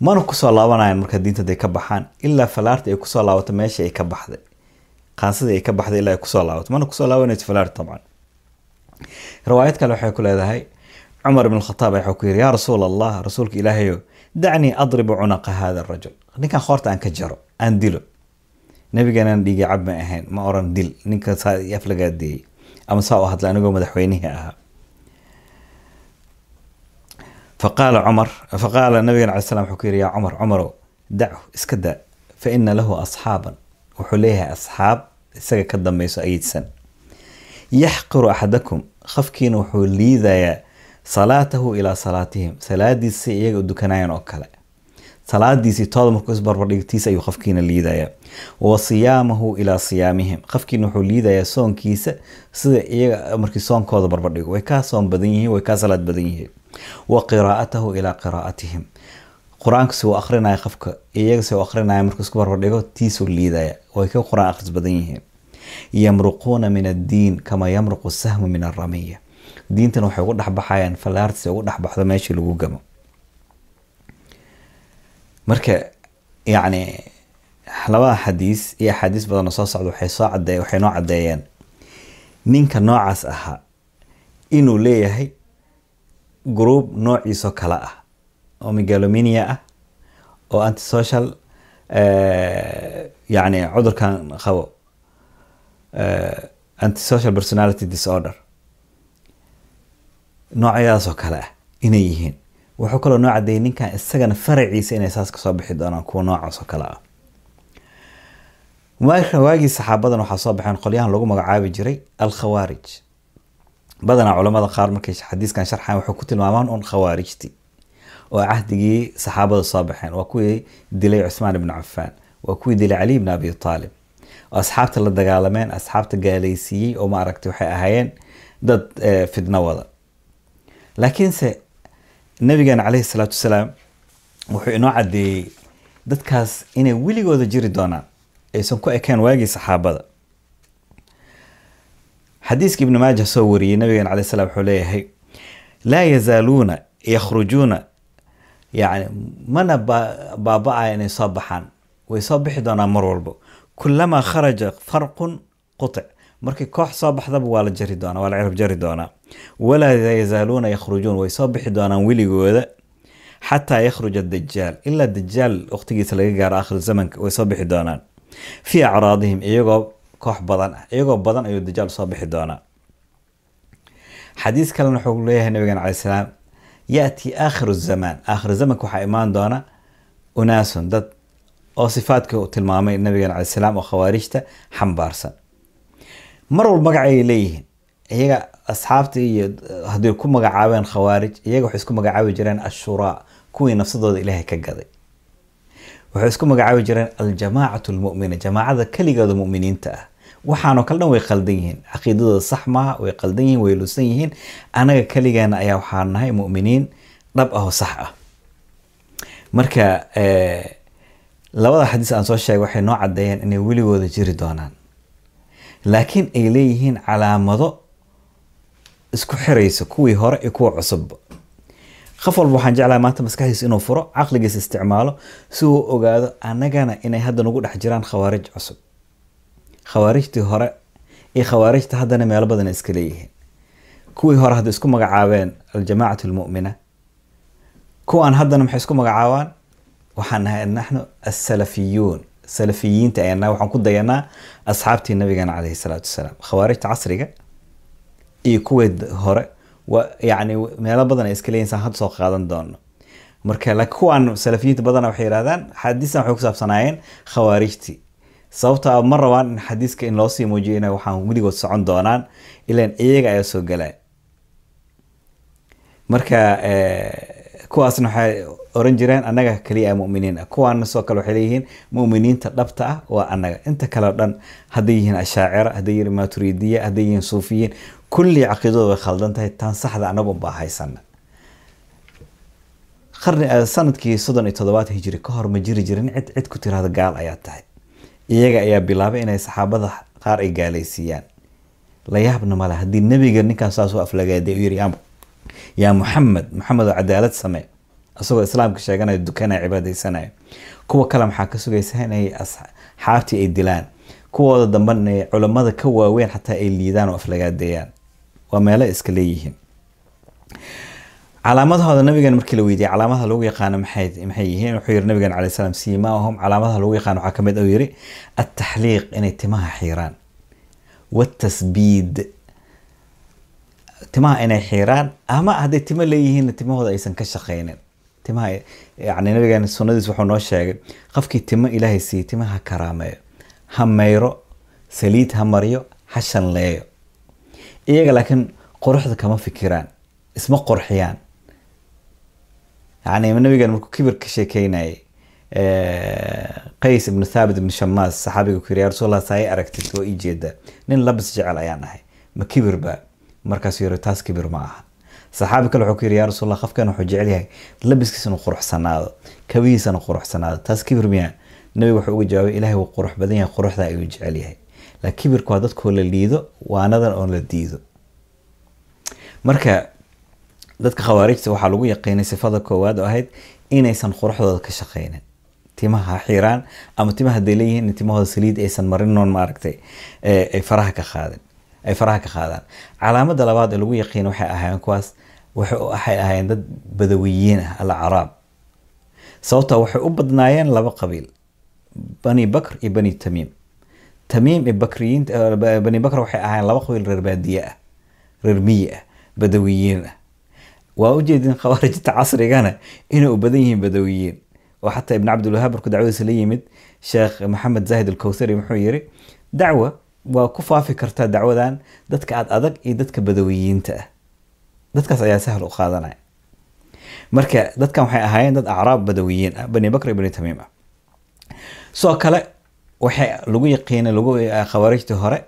Mana ku soo laabanayaan marka diinta haday ka baxaan ilaa falaarta ay ku soo laabato meesha ay ka baxday. Qaansadii ay ka baxday ilaa ay ku soo laabato. Mana ku soo laabanayso falaarta tabcan riwaayad kale waxay ku leedahay cumar ibn khataab waxuu ku yidhi yaa rasuul allah rasuulka ilaahayo dacnii adribu cunaqa hada rajul ninkan khoorta aan ka jaro aan dilo nabiganaan dhiigay cab ma ahayn ma oran dil ninka aflagaadeeyey ama saa u hadla anigoo madaxweynihii ahaa faqaala cumar faqaala nabigan cala slam wuxuu ku yidhi yaa cumar cumarow dachu iska daa fa ina lahu asxaaban wuxuu leeyahay asxaab isaga ka dambeyso ayidsan yaxqiru axadakum qofkiina wuxuu liidayaa salaatahu ilaa salaatihim. Salaadiisa iyaga u dukanayaan oo kale. Salaadiisii tooda markuu isbarbardhigtiisa ayuu qofkiina liidayaa wa siyaamahu ilaa siyaamihim. Qofkiina wuxuu liidayaa soonkiisa sida iyaga markii soonkooda barbardhigo way kaa soon badan yihiin way kaa salaad badan yihiin. Wa qiraa'atahu ilaa qiraa'atihim. Qur'aanka si uu akrinaya qofka iyaga si uu akrinaya markuu isku barbardhigo tiisuu liidaya. Way ka qur'aan akhris badan yihiin. Yamruquuna min addiin kama yamruqu sahmu min alramiya diintana waxay ugu dhexbaxayaan fallaarta si ugu dhexbaxdo meeshii lagu gamo. Marka yacni labada xadiis iyo axaadiis badanoo soo socda waxay soo cadee waxay noo caddeeyeen. Ninka noocaas ahaa inuu leeyahay group noociisoo kale ah oo megalomania ah oo antisocial yacni cudurkan qabo antisocial personality disorder noocyadaasoo kale ah inay yihiin. Wuxuu kaloo noo cadeeyay ninkan isagana faraciisa inay saas ka soo bixi doonaan kuwa noocaas oo kale ah. Waagii saxaabadan waxaa soo baxeen qolyahan lagu magacaabi jiray alkhawaarij. Badanaa culamada qaar markay xadiiskan sharxayan waxay ku tilmaamaan un khawaarijti oo cahdigii saxaabada soo baxeen. Waa kuwii dilay cusmaan ibnu cafaan waa kuwii dilay cali ibn abi taalib. Oo asxaabta la dagaalameen asxaabta gaalaysiiyey oo maaragtay waxay ahaayeen dad fidno wada laakiinse nabigeena caleyhi salaatu wasalaam wuxuu inoo caddeeyey dadkaas inay weligooda jiri doonaan aysan ku ekeen waagii saxaabada. Xadiiska ibni maaja soo wariyey nabigeena caleyhi salam wuxuu leeyahay laa yazaaluuna yakhrujuuna. Yani mana baaba-aya inay soo baxaan. Way soo bixi doonaan mar walbo kulamaa kharaja farqun qutic markii koox soo baxdaba waa la jari doonaa waa la cirab jari doonaa. Walaa yazaaluuna yakhrujuun way soo bixi doonaan weligooda xataa yakhruja dajaal ilaa dajaal waqtigiisa laga gaaro akhir zamanka way soo bixi doonaan. Fii acraadihim iyagoo koox badan ah iyagoo badan ayuu dajaal soo bixi doonaa. Xadiis kalena wuxuu leeyahay nabigan calay salaam yaati aakhiru zamaan. Aakhiru zamanka waxaa imaan doona unaasun dad oo sifaadka uu tilmaamay nabigan calay salaam oo khawaarijta xambaarsan mar walba magac ayay leeyihiin. Iyaga asxaabta iyo haddii ku magacaabeen khawaarij iyaga waxay isku magacaabi jireen ashuraa kuwii nafsadooda ilaahay ka gaday. Waxay isku magacaabi jireen aljamaacatu lmumina jamaacada keligooda muminiinta ah. Waxaanoo kale dhan way qaldan yihiin. Caqiidadooda sax maaha way qaldan yihiin way lusan yihiin. Anaga keligeena ayaa waxaa nahay muminiin dhab ah oo sax ah. Marka labada xadiis aan soo sheegay waxay noo caddeeyeen inay weligooda jiri doonaan laakiin ay leeyihiin calaamado isku xiraysa kuwii hore iyo kuwa cusubba qof walba waxaan jeclahay maanta maskaxdiisa inuu furo caqligiisa isticmaalo si uu ogaado annagana inay hadda nagu dhex jiraan khawaarij cusub. Khawaarijtii hore iyo khawaarijta haddana meelo badan iska leeyihiin. Kuwii hore hadda isku magacaabeen aljamaacatu almu'mina kuwaan haddana maxay isku magacaabaan? Waxaan nahay naxnu assalafiyuun salafiyiinta ayana waxaan ku dayanaa asxaabtii nabigeena caleyhi salaatu wasalaam khawaarijta casriga iyo kuwii hore wa yacni meelo badan ay iska leeyihiin saan hadda soo qaadan doono marka kuwaan salafiyiinta badana waxay yidhahdaan xadiistan waxay ku saabsanaayeen khawaarijtii sababta ma rabaan in xadiiska in loo muujiyo inay waxaan weligood socon doonaan ilaan iyaga ayaa soo galaya marka kuwaasna waxay oran jireen annaga kaliya muminiin ah. Kuwaana soo kale waxay leeyihiin muminiinta dhabta ah waa annaga. Inta kale o dhan hadday yihiin ashaacira hadday yihiin maturidiya hadday yihiin suufiyiin kulli caqiidadu way khaldan tahay tan saxda annagu unbaa haysana sannadkii soddon iyo toddobaad hijri ka hor ma jiri jirin cid cid ku tirahda gaal ayaa tahay. Iyaga ayaa bilaabay inay saxaabada qaar ay gaalaysiiyaan. La male haddii nebiga ninkaan saas u u yiri yaa muxamed maxamed oo cadaalad samee isagoo islaamka sheeganayo dukanaya cibaadaysanayo kuwa kale maxaa ka sugaysa inay asxaabtii ay dilaan kuwooda dambe inay culammada ka waaweyn xataa ay liidaan oo aflagaadeeyaan. Waa meelo iska leeyihiin. Calaamadahooda nabigan markii la weydiiyey calaamadaha lagu yaqaano maxay yihiin? Wuxuu yiri nabigan calay salam siimaahum calaamadaha lagu yaqaano waxaa ka mid uu yiri ataxliiq inay timaha xiiraan. Watasbiid timaha inay xiiraan ama hadday timo leeyihiin timahooda aysan ka shaqaynin timaha yani nabigan sunnadiis wuxuu noo sheegay qofkii timo ilaahay siiyey timaha ha karaameeyo ha mayro saliid ha mariyo ha shanleeyo. Iyaga laakiin quruxda kama fikiraan isma qorxiyaan yani nabigan markuu kibir ka sheekeynayay qays ibnu thaabit ibnu shamaas saxaabiga ku yiri ya rasuul allah aragtid? Waa ii jeedaa nin labis jecel ayaan ahay ma kibir ba markaasuu yiri taas kibir ma aha. Saxaabi kale wuxuu ku yiri ya rasuul allah qofkan wuxuu jecel yahay labiskiisa inuu quruxsanaado kabihiisana quruxsanaado. Taas kibir miya nabiga wuxuu uga jawaabay ilahay wuu qurux badan yahay quruxda ayuu jecel yahay. Laakiin kibirku waa dadkoo la liido waanadan oo la diido. Marka dadka khawaarijta waxaa lagu yaqiinay sifada koowaad oo ahayd inaysan quruxdooda ka shaqaynin. Timaha xiraan ama timaha haday leeyihiin timahooda saliid aysan marinoon maaragtay ay faraha ka qaadin ay faraha ka qaadaan. Calaamada labaad ee lagu yaqiina waxay ahaayeen kuwaas waxay ahaayeen dad badawiyiin ah alacraab. Sababta waxay u badnaayeen laba qabiil bani bakr iyo bani tamiim tamiim bakriyiinta bani bakr waxay ahaayeen laba qabiil reer baadiye ah reer miyi ah badawiyiin ah. Waa ujeedin khawaarijta casrigana inay u badan yihiin badawiyiin. Oo xataa ibn cabdilwahaab markuu dacwadiisa la yimid sheekh maxamed zaahid alkowthari wuxuu yiri dacwa waa ku faafi kartaa dacwadan dadka aad adag iyo dadka badawiyiinta ah. Dadkaas ayaa sahal u qaadanaya. Marka dadkan waxay ahaayeen dad acraab badawiyiin ah bani bakr bani tamiim ah. Sidoo kale waxay lagu yaqiinay lagu khawaarijtii hore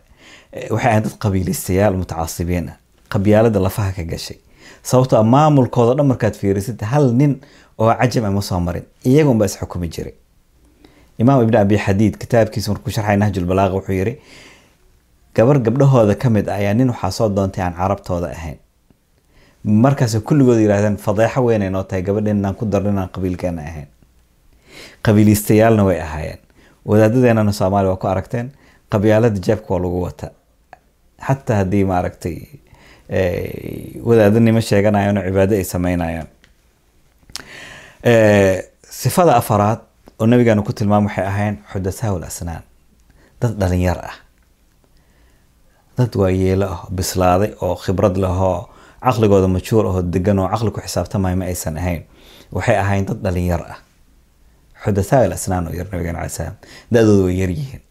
waxay ahayn dad qabiilistayaal mutacasibiin ah. Qabyaalada lafaha ka gashay. Sababtoo maamulkooda dhan markaad fiirisid hal nin oo cajam ama soo marin iyaga unbaa isxukumi jiray. Imaam ibn abi xadiid kitaabkiisa markuu sharxay nahjulbalaaqa wuxuu yiri gabar gabdhahooda ka mid ah ayaa nin waxaa soo doontay aan carabtooda ahayn. Markaas kulligood yidhahdeen fadeexo weynay noo tahay gabadheen inaan ku darno inaan ahayn. Qabiilistayaalna way ahaayeen. Wadaadadeenana soomaaliya waa ku aragteen qabyaalada jeebka waa lagu wata xataa haddii maaragtay wadaadanimo sheeganayaan oo cibaado ay sameynayaan sifada afaraad oo nabigaanu ku tilmaam waxay ahayn xudathaa asnaan dad dhalinyar ah dad waayeelo ah bislaaday oo khibrad lahoo caqligooda majuur ahoo degan oo caqli ku xisaabtamaya ma aysan ahayn. Waxay ahayn dad dhalinyar ah. Xudathaa asnaan oo yar nabigan alai salaam da-dooda way yaryihiin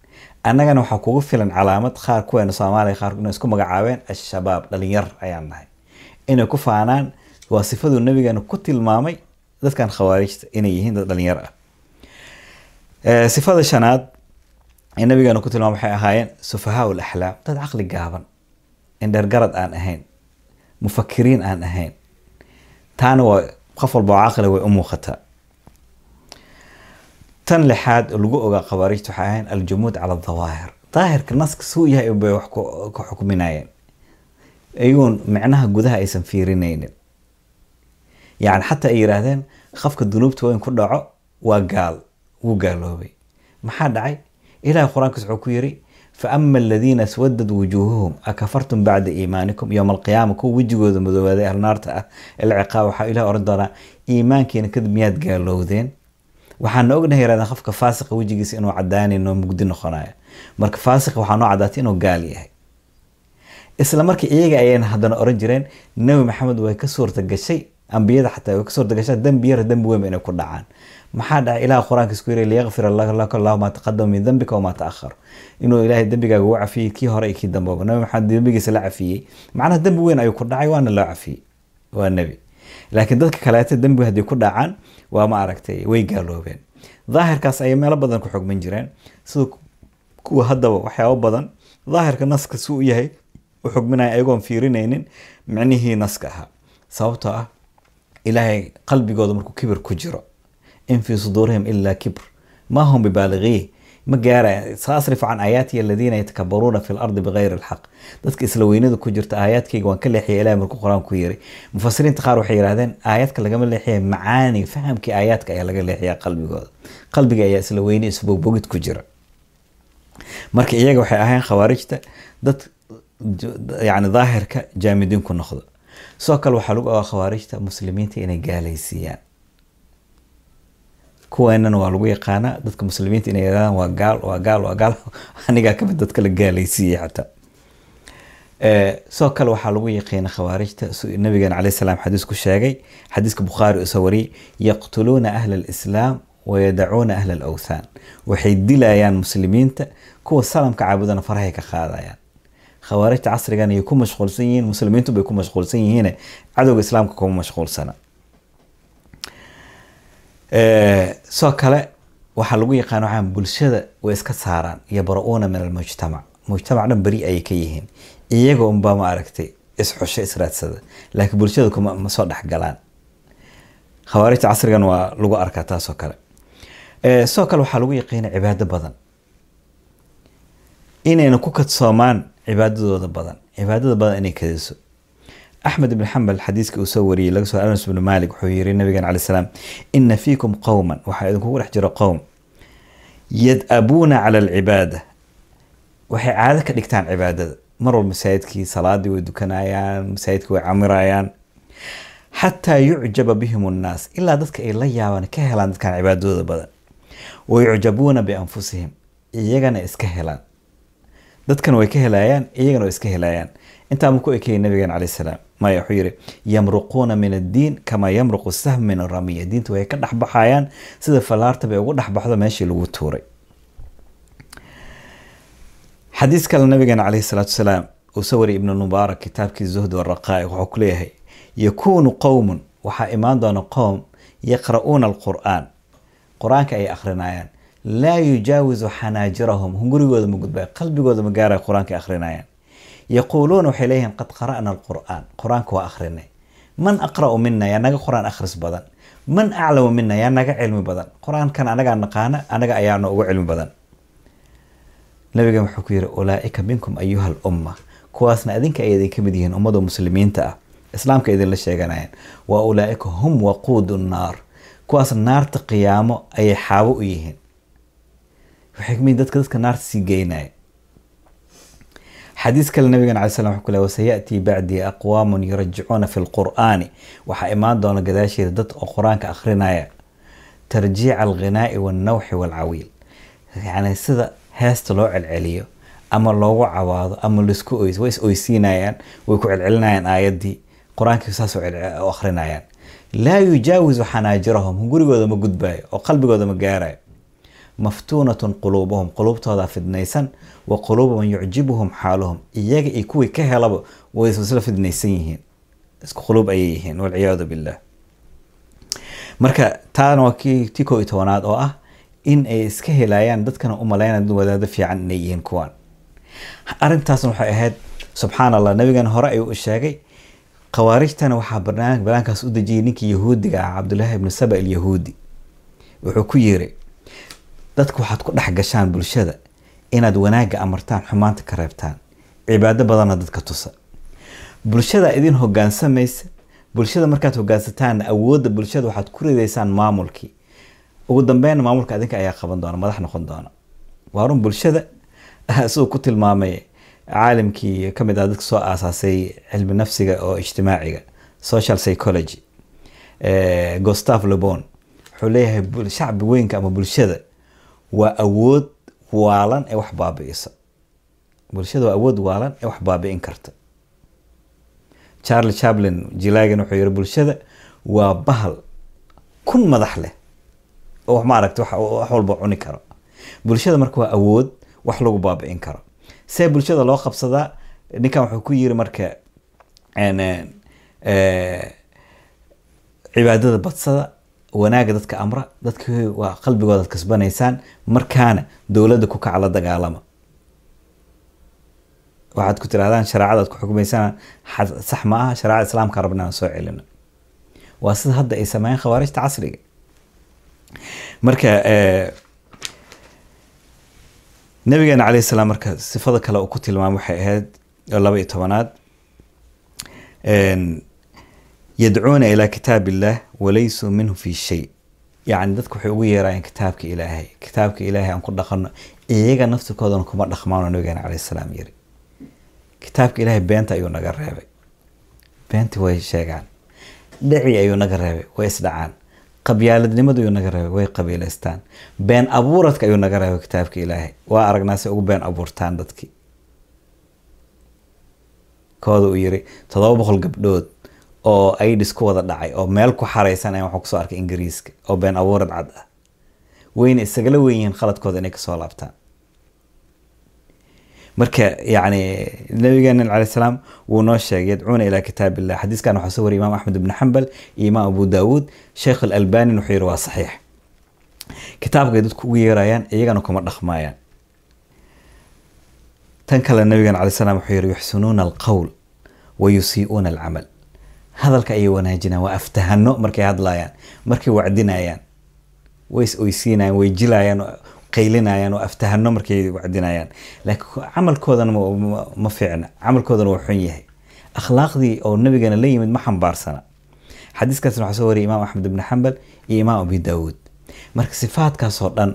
annagana waxaa kugu filan calaamad qaar kuweena soomaaliya qaar inay isku magacaabeen al-shabaab dhalinyar ayaan nahay. Inay ku faanaan waa sifaduu nabigeena ku tilmaamay dadkan khawaarijta inay yihiin dad dhalinyar ah. Sifada shanaad ee nabigeena ku tilmaamay waxay ahaayeen sufahaa laxlaam dad caqli gaaban. Indhergarad aan ahayn. Mufakiriin aan ahayn. Taana waa qof walba oo caqli way u muuqataa tan lixaad oo lagu ogaa khawaarijta waxay ahayn aljumuud cala dawaahir daahirka naska suu yahay bay wax ku xukminayeen iyagoon micnaha gudaha aysan fiirinaynin. Yani xataa ay yiraahdeen qofka dunuubta weyn ku dhaco waa gaal. Wuu gaaloobay. Maxaa dhacay ilahay qur'aankiis wuxuu ku yiri faama aladiina aswadad wujuuhuhum akafartum bacda iimaanikum yowma alqiyaama kuwa wejigooda madoobaaday ahlnaarta ah ilciqaab waxaa ilahay oran doonaa iimaankiina kadib miyaad gaalowdeen waxaana ognahay yirahdeen qofka faasiqa wejigiisa inuu cadaanayn oo mugdi noqonayo. Marka faasiqa waxaa noo cadaatay inuu gaal yahay. Isla markii iyaga ayayna haddana oran jireen nebi maxamed way ka suurta gashay ambiyada xataa way ka soo degashaa dembi yara dembi weyn inay ku dhacaan maxaa dhaca ilaah qur'aanka isku yiri liyaqfir laka allahu maa taqadama min dembika wamaa taahar inuu ilaahay dembigaaga u cafiyey kii hore kii dambaba nabi maxamed dembigiisa la cafiyey. Macnaha dembi weyn ayuu ku dhacay waana loo cafiyey. Waa nebi laakiin dadka kaleeto dembi haddii ku dhacaan waa ma aragtay way gaaloobeen. Daahirkaas ayay meelo badan ku xugmin jireen. Sida kuwa haddaba waxyaabo badan daahirka naska si u yahay u xugminaya ayagoon fiirinaynin micnihii naska ahaa. Sababtoo ah ilaahay qalbigooda markuu kibir ku jiro in fii suduurihim ilaa kibr ma hum bibaaligiih ma gaaraya saasrif can aayaatiya aladiina yatakabaruuna fi lardi bigayri alxaq dadka isla ku jirta aayaadkayga waan ka leexiyay ilahay markuu qur'aan ku yiri mufasiriinta qaar waxay yidhahdeen aayaadka lagama leexiya macaani fahamkii aayaadka ayaa laga leexiya qalbigooda qalbiga ayaa isla isbogbogid ku jira marka iyaga waxay ahayn khawaarijta dad yani daahirka jaamidiin ku noqdo sidoo kale waxaa lagu ogaa khawaarijta muslimiinta inay gaalaysiiyaan kuweenana waa lagu yaqaanaa dadka muslimiinta inay yidhahdaan waa gaal waa gaal waa gaal. Anigaa ka mid dadka la gaalaysiiyey xataa. Sidoo kale waxaa lagu yaqiina khawaarijta nabigeena caleyh salaam xadiis ku sheegay xadiiska bukhaari u soo wariyey yaqtuluuna ahla alislaam wayadacuuna ahla alawthaan waxay dilayaan muslimiinta kuwa salamka caabudana farahay ka qaadayaan. Khawaarijta casrigan ayay ku mashquulsan yihiin muslimiintu bay ku mashquulsan yihiin cadowga islaamka kuma mashquulsana sidoo kale waxaa lagu yaqaan waxaan bulshada way iska saaraan yabra-uuna min almujtamac. Mujtamac dhan beri ayay ka yihiin. Iyaga unbaa ma aragtay isxusho israadsada laakiin bulshada kuma ma soo dhexgalaan khawaarijta casrigan waa lagu arkaa taasoo kale. Sidoo kale waxaa lagu yaqiina cibaado badan. Inayna ku kadsoomaan cibaadadooda badan. Cibaadada badan inay kadiso axmed ibn xambal xadiiska uu soo wariyey laga soo anas ibn malik wuxuu yiri nabigan calayi salaam ina fiikum qowman waxaa idinkugu dhex jira qowm yad-abuuna cala alcibaada. Waxay caado ka dhigtaan cibaadada mar walba masaajidkii salaadii way dukanayaan masaajidkii way camirayaan xataa yucjaba bihim annaas ilaa dadka ay la yaabaan ka helaan dadkan cibaadadooda badan. Wayucjabuuna bianfusihim iyagana iska helaan. Dadkana way ka helayaan iyagana way iska helayaan intaa ma ku ekeyay nabigan caleyh salaam. Maya wuxuu yiri yamruquuna min addiin kamaa yamruqu sahm min aramiya diinta way ka dhexbaxayaan sida fallaarta bay ugu dhexbaxdo meeshii lagu tuuray. Xadiis kale nabigeena caleyhi salaatu wasalaam uu soo ibnu mubaarak kitaabkii zuhd waraqaa'iq wuxuu ku leeyahay yakuunu qowmun waxaa imaan doona qowm yaqra'uuna alqur'aan. Qur'aanka ay akhrinayaan laa yujaawizu xanaajirahum hungurigooda ma gudbaya qalbigooda ma gaaraya qur'aanka ay akhrinayaan yaquuluuna waxay leeyihiin qad qara'na alqur'aan qur'aanka waa akhrinay man aqra'u mina yaa naga qur'aan akhris badan man aclamu mina yaa naga cilmi badan qur'aankan anagaa naqaana anaga ayaana uga cilmi badan nabigan wuxuu ku yiri ulaaika minkum ayuha lumma kuwaasna adinka ay idin ka mid yihiin ummada muslimiinta ah islaamka idinla sheeganayaan waa ulaaika hum waquudu nnaar kuwaas naarta qiyaamo ayay xaabo u yihiin waxay ka mid dadka dadka naarta sii geynaya xadiis kale nabigan alay slam wuxuu ku lehy wasayatii bacdii aqwaamun yurajicuuna fi lqur'aani waxaa imaan doona gadaasheeda dad oo qur'aanka akhrinaya. Tarjiica alghinaa'i wannawxi waalcawiil yani sida heesta loo celceliyo ama loogu cawaado ama la isku oys way is oysiinayaan way ku celcelinayaan aayaddii qur'aankii saas u akhrinayaan. Laa yujaawizu xanaajirahum gurigooda ma gudbaayo oo qalbigooda ma gaarayo maftuunatun quluubuhum quluubtooda fidnaysan wa quluubu man yucjibuhum xaaluhum. Iyaga iyo kuwii ka helaba way isla fidnaysan yihiin. Isku quluub ayay yihiin walciyaadu billah. Marka taana waa tii koo iyo tobanaad oo ah in ay iska helayaan dadkana u malaynaya dad wadaado fiican inay yihiin kuwaan. Arrintaasna waxay ahayd subxaan allah nabigan hore ayuu sheegay khawaarijtana waxaa banaankaas u dejiyay ninkii yahuudiga ah cabdullaahi ibnu saba alyahuudi wuxuu ku yiri dadku waxaad ku dhex gashaan bulshada inaad wanaagga amartaan xumaanta ka reebtaan. Cibaado badanna dadka tusa. Bulshada idin hogaansamaysa bulshada markaad hogaansataanna awoodda bulshada waxaad ku ridaysaan maamulkii ugu dambeynna maamulka adinka ayaa qaban doona madax noqon doona. Waa run bulshada? Siduu ku tilmaamay caalimkii ka mid ah dadka soo aasaasay cilmi nafsiga oo ijtimaaciga social psychology gustav lebon wuxuu leeyahay shacbi weynka ama bulshada waa awood waalan ee wax baabi'isa. Bulshada waa awood waalan ee wax baabi'in karta. Charlie chaplin jilaagan wuxuu yiri bulshada waa bahal kun madax leh oo maaragta wax wax walba cuni karo. Bulshada marka waa awood wax lagu baabi'in karo. See bulshada loo qabsadaa ninkan wuxuu ku yiri marka cibaadada badsada wanaaga dadka amra dadka waa qalbigooda ad kasbanaysaan markaana dowladda ku kaca la dagaalama. Waxaad ku tirahdaan shareecada aad ku xukumaysaan xa- sax ma aha shareecada islaamka rabna soo celino. Waa sida hadda ay sameeyeen khawaarijta casriga. Marka nabigeena calayhi salaam marka sifada kale uu ku tilmaamay waxay ahayd laba iyo tobanaad yadcuuna ilaa kitaab illah walaysuu minhu fi shay. Yacni dadku waxay ugu yeerayaan kitaabka ilaahay. Kitaabka ilaahay aan ku dhaqano iyaga naftirkoodana kuma dhaqmaano nabigeena calayhi salaam yiri. Kitaabka ilaahay beenta ayuu naga reebay. Beentii way sheegaan. Dhici ayuu naga reebay. Way isdhacaan. Qabyaaladnimadu ayuu naga reebay. Way qabiilaystaan been abuuradka ayuu naga reebay kitaabka ilaahay. Waa aragnaa si ugu been abuurtaan dadkii. Kooda uu yiri toddoba boqol gabdhood oo aidis wada dhacay oo meel ku xaraysan ayaan waxaa ku soo arkay ingiriiska oo been abuurad cad ah. Wayna isagala wen yihiin khaladkooda inay ka soo laabtaan. Marka yani nabigeena calay salaam wuu noo sheegay yadcuuna ilaa kitaab xadiiskan waxaa soo wariyay imaam axmed ibn xambal iyo imaam abu daawuud. Sheekh alalbani wuxuu yihi waa saxiix. Kitaabkay dadku ugu yeerayaan iyagana kuma dhaqmaayaan. Tan kale nabigeena calay salaam wuxuu yihi yuxsinuuna alqowl wa yusii'uuna alcamal hadalka ayay wanaajinayaan waa aftahano markay hadlayaan markay wacdinayaan way is oysiinayaan way jilayaan qaylinayaan oo aftahano markay wacdinayaan. Laakiin camalkoodana ma- fiicna camalkoodana waa xun yahay. Akhlaaqdii oo nabigeena la yimid ma xambaarsana xadiiskaasna waxaa soo wariyay imaam axmed ibn xambal iyo imaam abi daawuud. Marka sifaadkaasoo dhan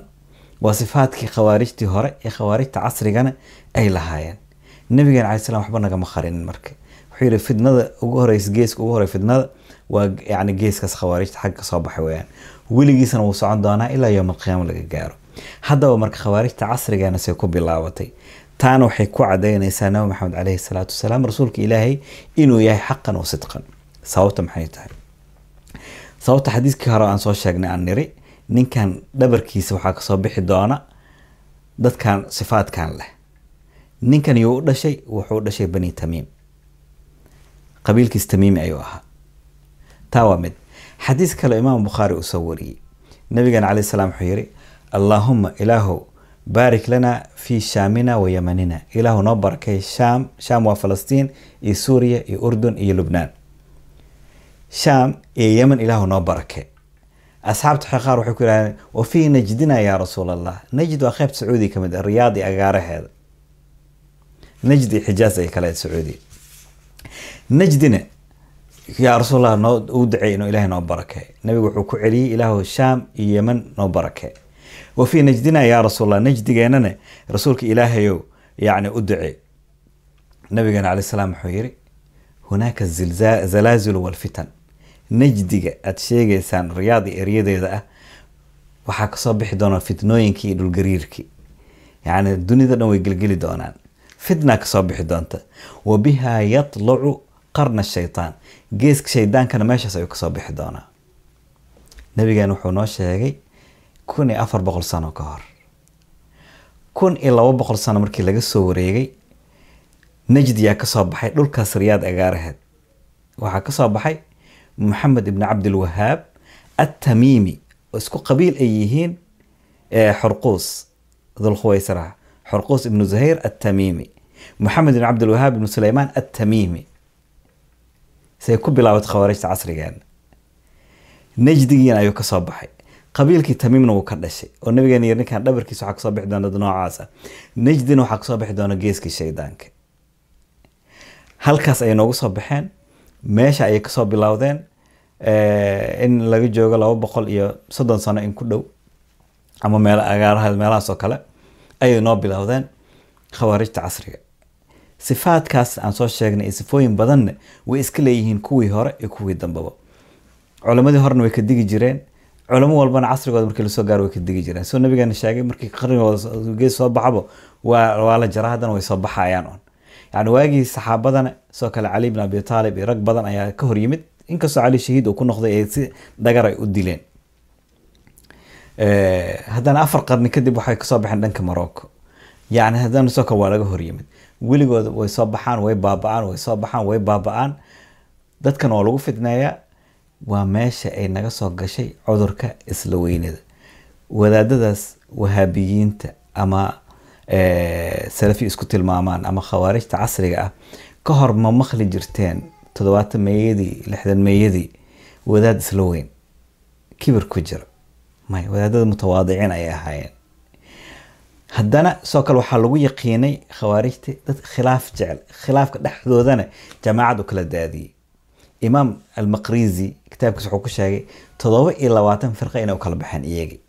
waa sifaadkii khawaarijtii hore iyo khawaarijta casrigana ay lahaayeen. Nabigeena calay slam waxba nagama qarinin marka wuxuu yihi fidnada ugu horeysa geeska ugu horey fidnada waa yani geeskaas khawaarijta xagga ka soo baxay weyaan weligiisana wuu socon doonaa ilaa yowm alqiyaama laga gaaro. Haddaba marka khawaarijta casrigeena say ku bilaabatay. Taana waxay ku cadaynaysaa nabi maxamed caleyhi salaatu wasalaam rasuulka ilaahay inuu yahay xaqan wa sidqan. Sababta maxay tahay? Sababta xadiiskii hore aan soo sheegnay aan niri ninkan dhabarkiisa waxaa ka soo bixi doona dadkan sifaadkan leh. Ninkan yuu u dhashay wuxuu u dhashay bani tamiim qabiilkiis tamiimi ayuu ahaa. Taa waa mid. Xadiis kale imaam bukhaari uu soo wariyey. Nabigan caleyh salaam wuxuu yiri allaahuma ilaahow baarik lana fi shaamina wa yamanina. Ilaahu noo barakay shaam. Shaam waa falastiin iyo suuriya iyo urdun iyo lubnaan. Shaam iyo yeman ilaahu noo barakay asxaabta qaar waxay ku yidhahdeen wa fii najdina yaa rasuul allah najd waa qeyb sacuudi ka mid ah riyaad iyo agaaraheeda. Najd iyo xijaas ay kale sacuudiya najdina yaa rasuulallah noo u duceey inuu ilaahay noo barakay nabigu wuxuu ku celiyey ilaahu shaam iyo yeman noo barakay wa fii najdina yaa rasuulallah najdigeenana rasuulka ilaahayow yacni u ducee nabigeena caleyh salaam wuxuu yiri hunaaka zalaazilu walfitan najdiga aad sheegaysaan riyaad iyo eryadeeda ah waxaa ka soo bixi doona fitnooyinkii iyo dhulgariirkii. Yacni dunida dhan way gelgeli doonaan. Fitna ka soo bixi doonta. Wa bihaa yatlacu qarna shaytaan. Geeska shaydaankana meeshaas ayuu ka soo bixi doonaa. Nabigeena wuxuu noo sheegay kun iyo afar boqol sano ka hor. Kun iyo laba boqol sano markii laga soo wareegay najdiyaa ka soo baxay dhulkaas riyaad agaaraheed waxaa ka soo baxay maxamed ibn cabdilwahaab attamiimi oo isku qabiil ay yihiin xurquus dulkhuwaysra xurquus ibnu zuhayr attamiimi. Maxamed ibn cabdilwahaab ibnu suleymaan attamiimi say ku bilaabatay khawaarijta casrigeena najdigiina ayuu ka soo baxay. Qabiilkii tamiimna wuu ka dhashay oo nabigeena yiri ninkan dhabarkiisa waxaa ka soo bixi doona dad noocaas ah najdina waxaa ka soo bixi doona geeskii shaydaanka. Halkaas ayay noogu soo baxeen. Meesha ayay ka soo bilowdeen in laga joogo laba boqol iyo soddon sano in ku dhow ama meel agaaraha meelahaas oo kale ayay noo bilowdeen khawaarijta casriga sifaadkaas aan soo sheegnay iyo sifooyin badanna way iska leeyihiin kuwii hore iyo kuwii dambaba. Culamadii horena way ka digi jireen. Culamo walbana casrigooda markii la soo gaaro way ka digi jireen. Soo nabigeena sheegay markii qarnigooda soo baxabo waa la jaraa haddana way soo baxayaan un yani waagii saxaabadana sidoo kale cali bin abi taalib iyo rag badan ayaa ka hor yimid. Inkastoo cali shahiid uu ku noqday ee si dhagar ay u dileen. Haddana afar qarni kadib waxay ka soo baxeen dhanka morocco yacni haddana sidoo kale waa laga horyimid weligooda way soo baxaan way baaba-aan way soo baxaan way baaba-aan. Dadkan waa lagu fidneeyaa waa meesha ay naga soo gashay cudurka isla weynada wadaadadaas wahaabiyiinta ama salafi isku tilmaamaan ama khawaarijta casriga ah ka hor ma maqli jirteen toddobaatan meeyadii lixdan meeyadii wadaad isla weyn. Kibir ku jira may wadaadada mutawaadiciin ayay ahaayeen haddana sidoo kale waxaa lagu yaqiinay khawaarijta dad khilaaf jecel khilaafka dhexdoodana jamaacad u kala daadiyey imaam almaqrizi kitaabkiis wuxuu ku sheegay toddoba iyo labaatan firqa inay u kala baxeen iyagii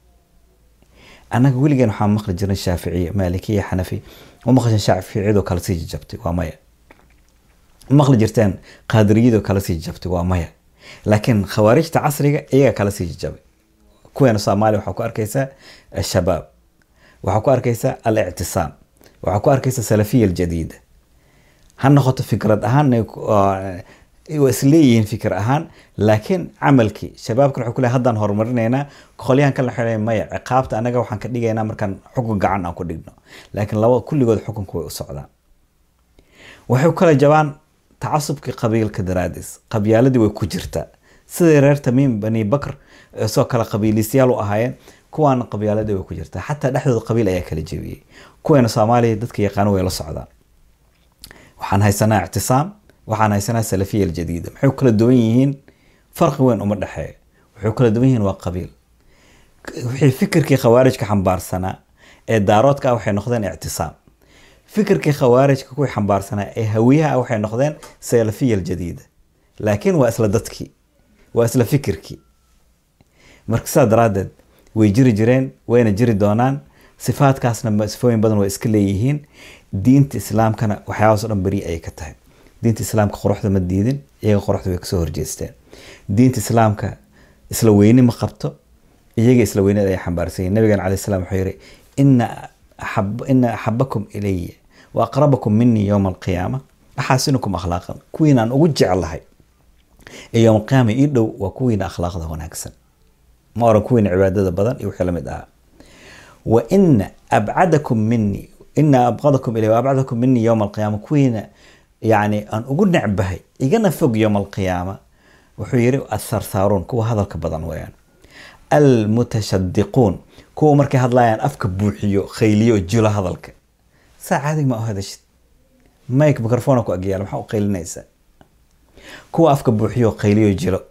annaga weligeen waxaa maqli jirin shaaficiye maalikiya xanafi. Ma maqli shaaficiyadoo kala sii jajabtay waa maya. Maqli jirteen qaadiriyadoo kala sii jajabtay waa maya. Laakiin khawaarijta casriga iyaga kala sii jajabay kuweena soomaaliya waxaa ku arkaysaa shabaab waxaa ku arkaysaa al ictisaam waxaa ku arkaysaa salafiya aljadiida ha noqoto fikrad ahaan waa isleeyihiin fikir ahaan laakiin camalkii shabaabkan wuxuu ku leeyahay haddaan horumarinaynaa qolyahan waxay leeyihiin maya ciqaabta anaga waxaan ka dhigaynaa markaan xukun gacan aan ku dhigno. Laakiin laba kulligood xukunku way u socdaan. Waxay kala jabaan tacasubkii qabiilka daraadiis qabyaaladii way ku jirtaa. Sidai reer tamiim bani bakr soo kale qabiilisyaal u ahaayeen kuwaana qabyaaladii way ku jirtaa xataa dhexdooda qabiil ayaa kala jebiyey kuweena soomaaliya dadka yaqaano way la socdaan waxaan haysanaa ictisaam waxaan haysanaa salafiya aljadiida maxay kala duwan yihiin? Farqi weyn uma dhexeeyo waxay kala duwan yihiin? Waa qabiil. Wixii fikirkii khawaarijka xambaarsanaa ee daaroodka ah waxay noqdeen ictisaam. Fikirkii khawaarijka kuwii xambaarsanaa ee hawiyaha ah waxay noqdeen salafiya aljadiida laakiin waa isla dadkii. Waa isla fikirkii. Marka sidaa daraaddeed way jiri jireen wayna jiri doonaan sifaadkaasna sifooyin badan waa iska leeyihiin. Diinta islaamkana waxyaabaas o dhan beri ayay ka tahay. Diinta islaamka quruxda ma diidin iyaga quruxda way ka soo horjeesteen. Diinta islaamka isla weyni ma qabto iyaga isla weynada ay xambaarsan yihiin nabigan salam wuxuu yihi ina axabakum ilaya wa aqrabakum minii yowma alqiyaama. Axaasinukum akhlaaqan kuwiinaan ugu jeclahay ee yowma alqiyaama ii dhow waa kuwiina akhlaaqda wanaagsan ma oran kuwiina cibaadada badan iyo wixii la mid ahaa. Wa ina abcadakum minii ina abqadakum ilay abcadakum minii yowma alqiyaama kuwiina yani aan ugu necbahay igana fog yowma alqiyaama wuxuu yiri atharsaaruun kuwa hadalka badan weyaan almutashadiquun kuwa markay hadlayaan afka buuxiyo khayliyo jilo hadalka. Saa caadig ma u mike microfona ku agyaal maxaa u qaylinaysaa kuwa afka buuxiyo khayliyo jilo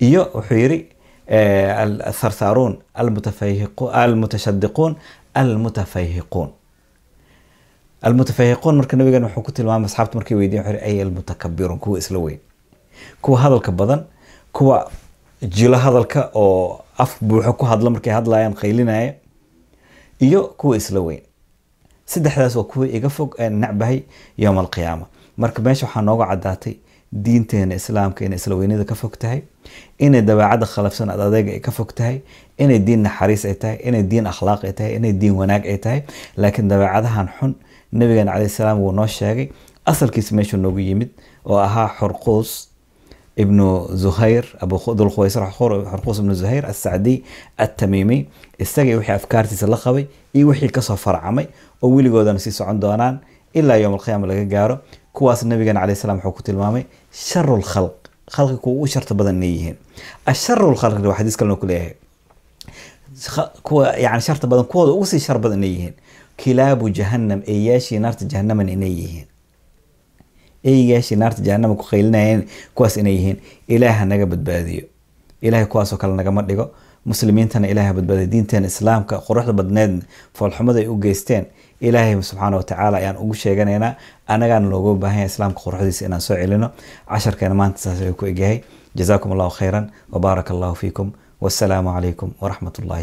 iyo wuxuu yiri atharsaaruun almutashadiquun almutafayhiquun almutafayhiquun marka nabigan wuxuu ku tilmaamay asxaabta markay weydiyen wuxuu ay almutakabiruun kuwa isla weyn. Kuwa hadalka badan kuwa jilo hadalka oo af buuxo ku hadla markay hadlayaan qaylinaya iyo kuwa isla weyn. Saddexdaas waa kuwa iga fog ee nacbahay yowma alqiyaama. Marka meesha waxaa nooga caddaatay diinteena islaamka inay isla weynida ka fog tahay inay dabeecadda khalafsan ad adeega ay ka fog tahay inay diin naxariis ay tahay inay diin akhlaaq ay tahay inay diin wanaag ay tahay. Laakiin dabeecadahan xun nabigeena caleyhi salaam wuu noo sheegay asalkiisa meeshuu noogu yimid oo ahaa xurquus ibnu zuhayr abudulkhuwaysr xurquus ibnu zuhayr asacdiy atamiimi isaga wixii afkaartiisa la qabay iyo wixii ka soo farcamay oo weligoodana sii socon doonaan ilaa yowm laga gaaro. Kuwaas nabigeena caleyhi salaam wuxuu ku tilmaamay sharu lkhalq khalqi kuwa ugu sharta badan inay yihiin. Asharu lkhalqi waa xadiis kalena ku kuwa yani sharta badan kuwooda ugu sii shar badan inay yihiin. Kilaabu jahannam eeyaashii naarta jahannaman inay yihiin. Eygaashii naarta jahanama ku qaylinayeen kuwaas inay yihiin. Ilaaha naga badbaadiyo. Ilahay kuwaasoo kale nagama dhigo. Muslimiintana ilahay badbaadiyo diinteena islaamka quruxda badneed foolxumada ay u geysteen ilaahay subxaana watacaala ayaan ugu sheeganaynaa anagaana looga baahan yahay islaamka quruxdiisa inaan soo celino. Casharkeena maanta saas ayuu ku egyahay. Jazaakum allahu khayran wabaaraka allahu fiikum. Wassalaamu calaykum waraxmat ullahi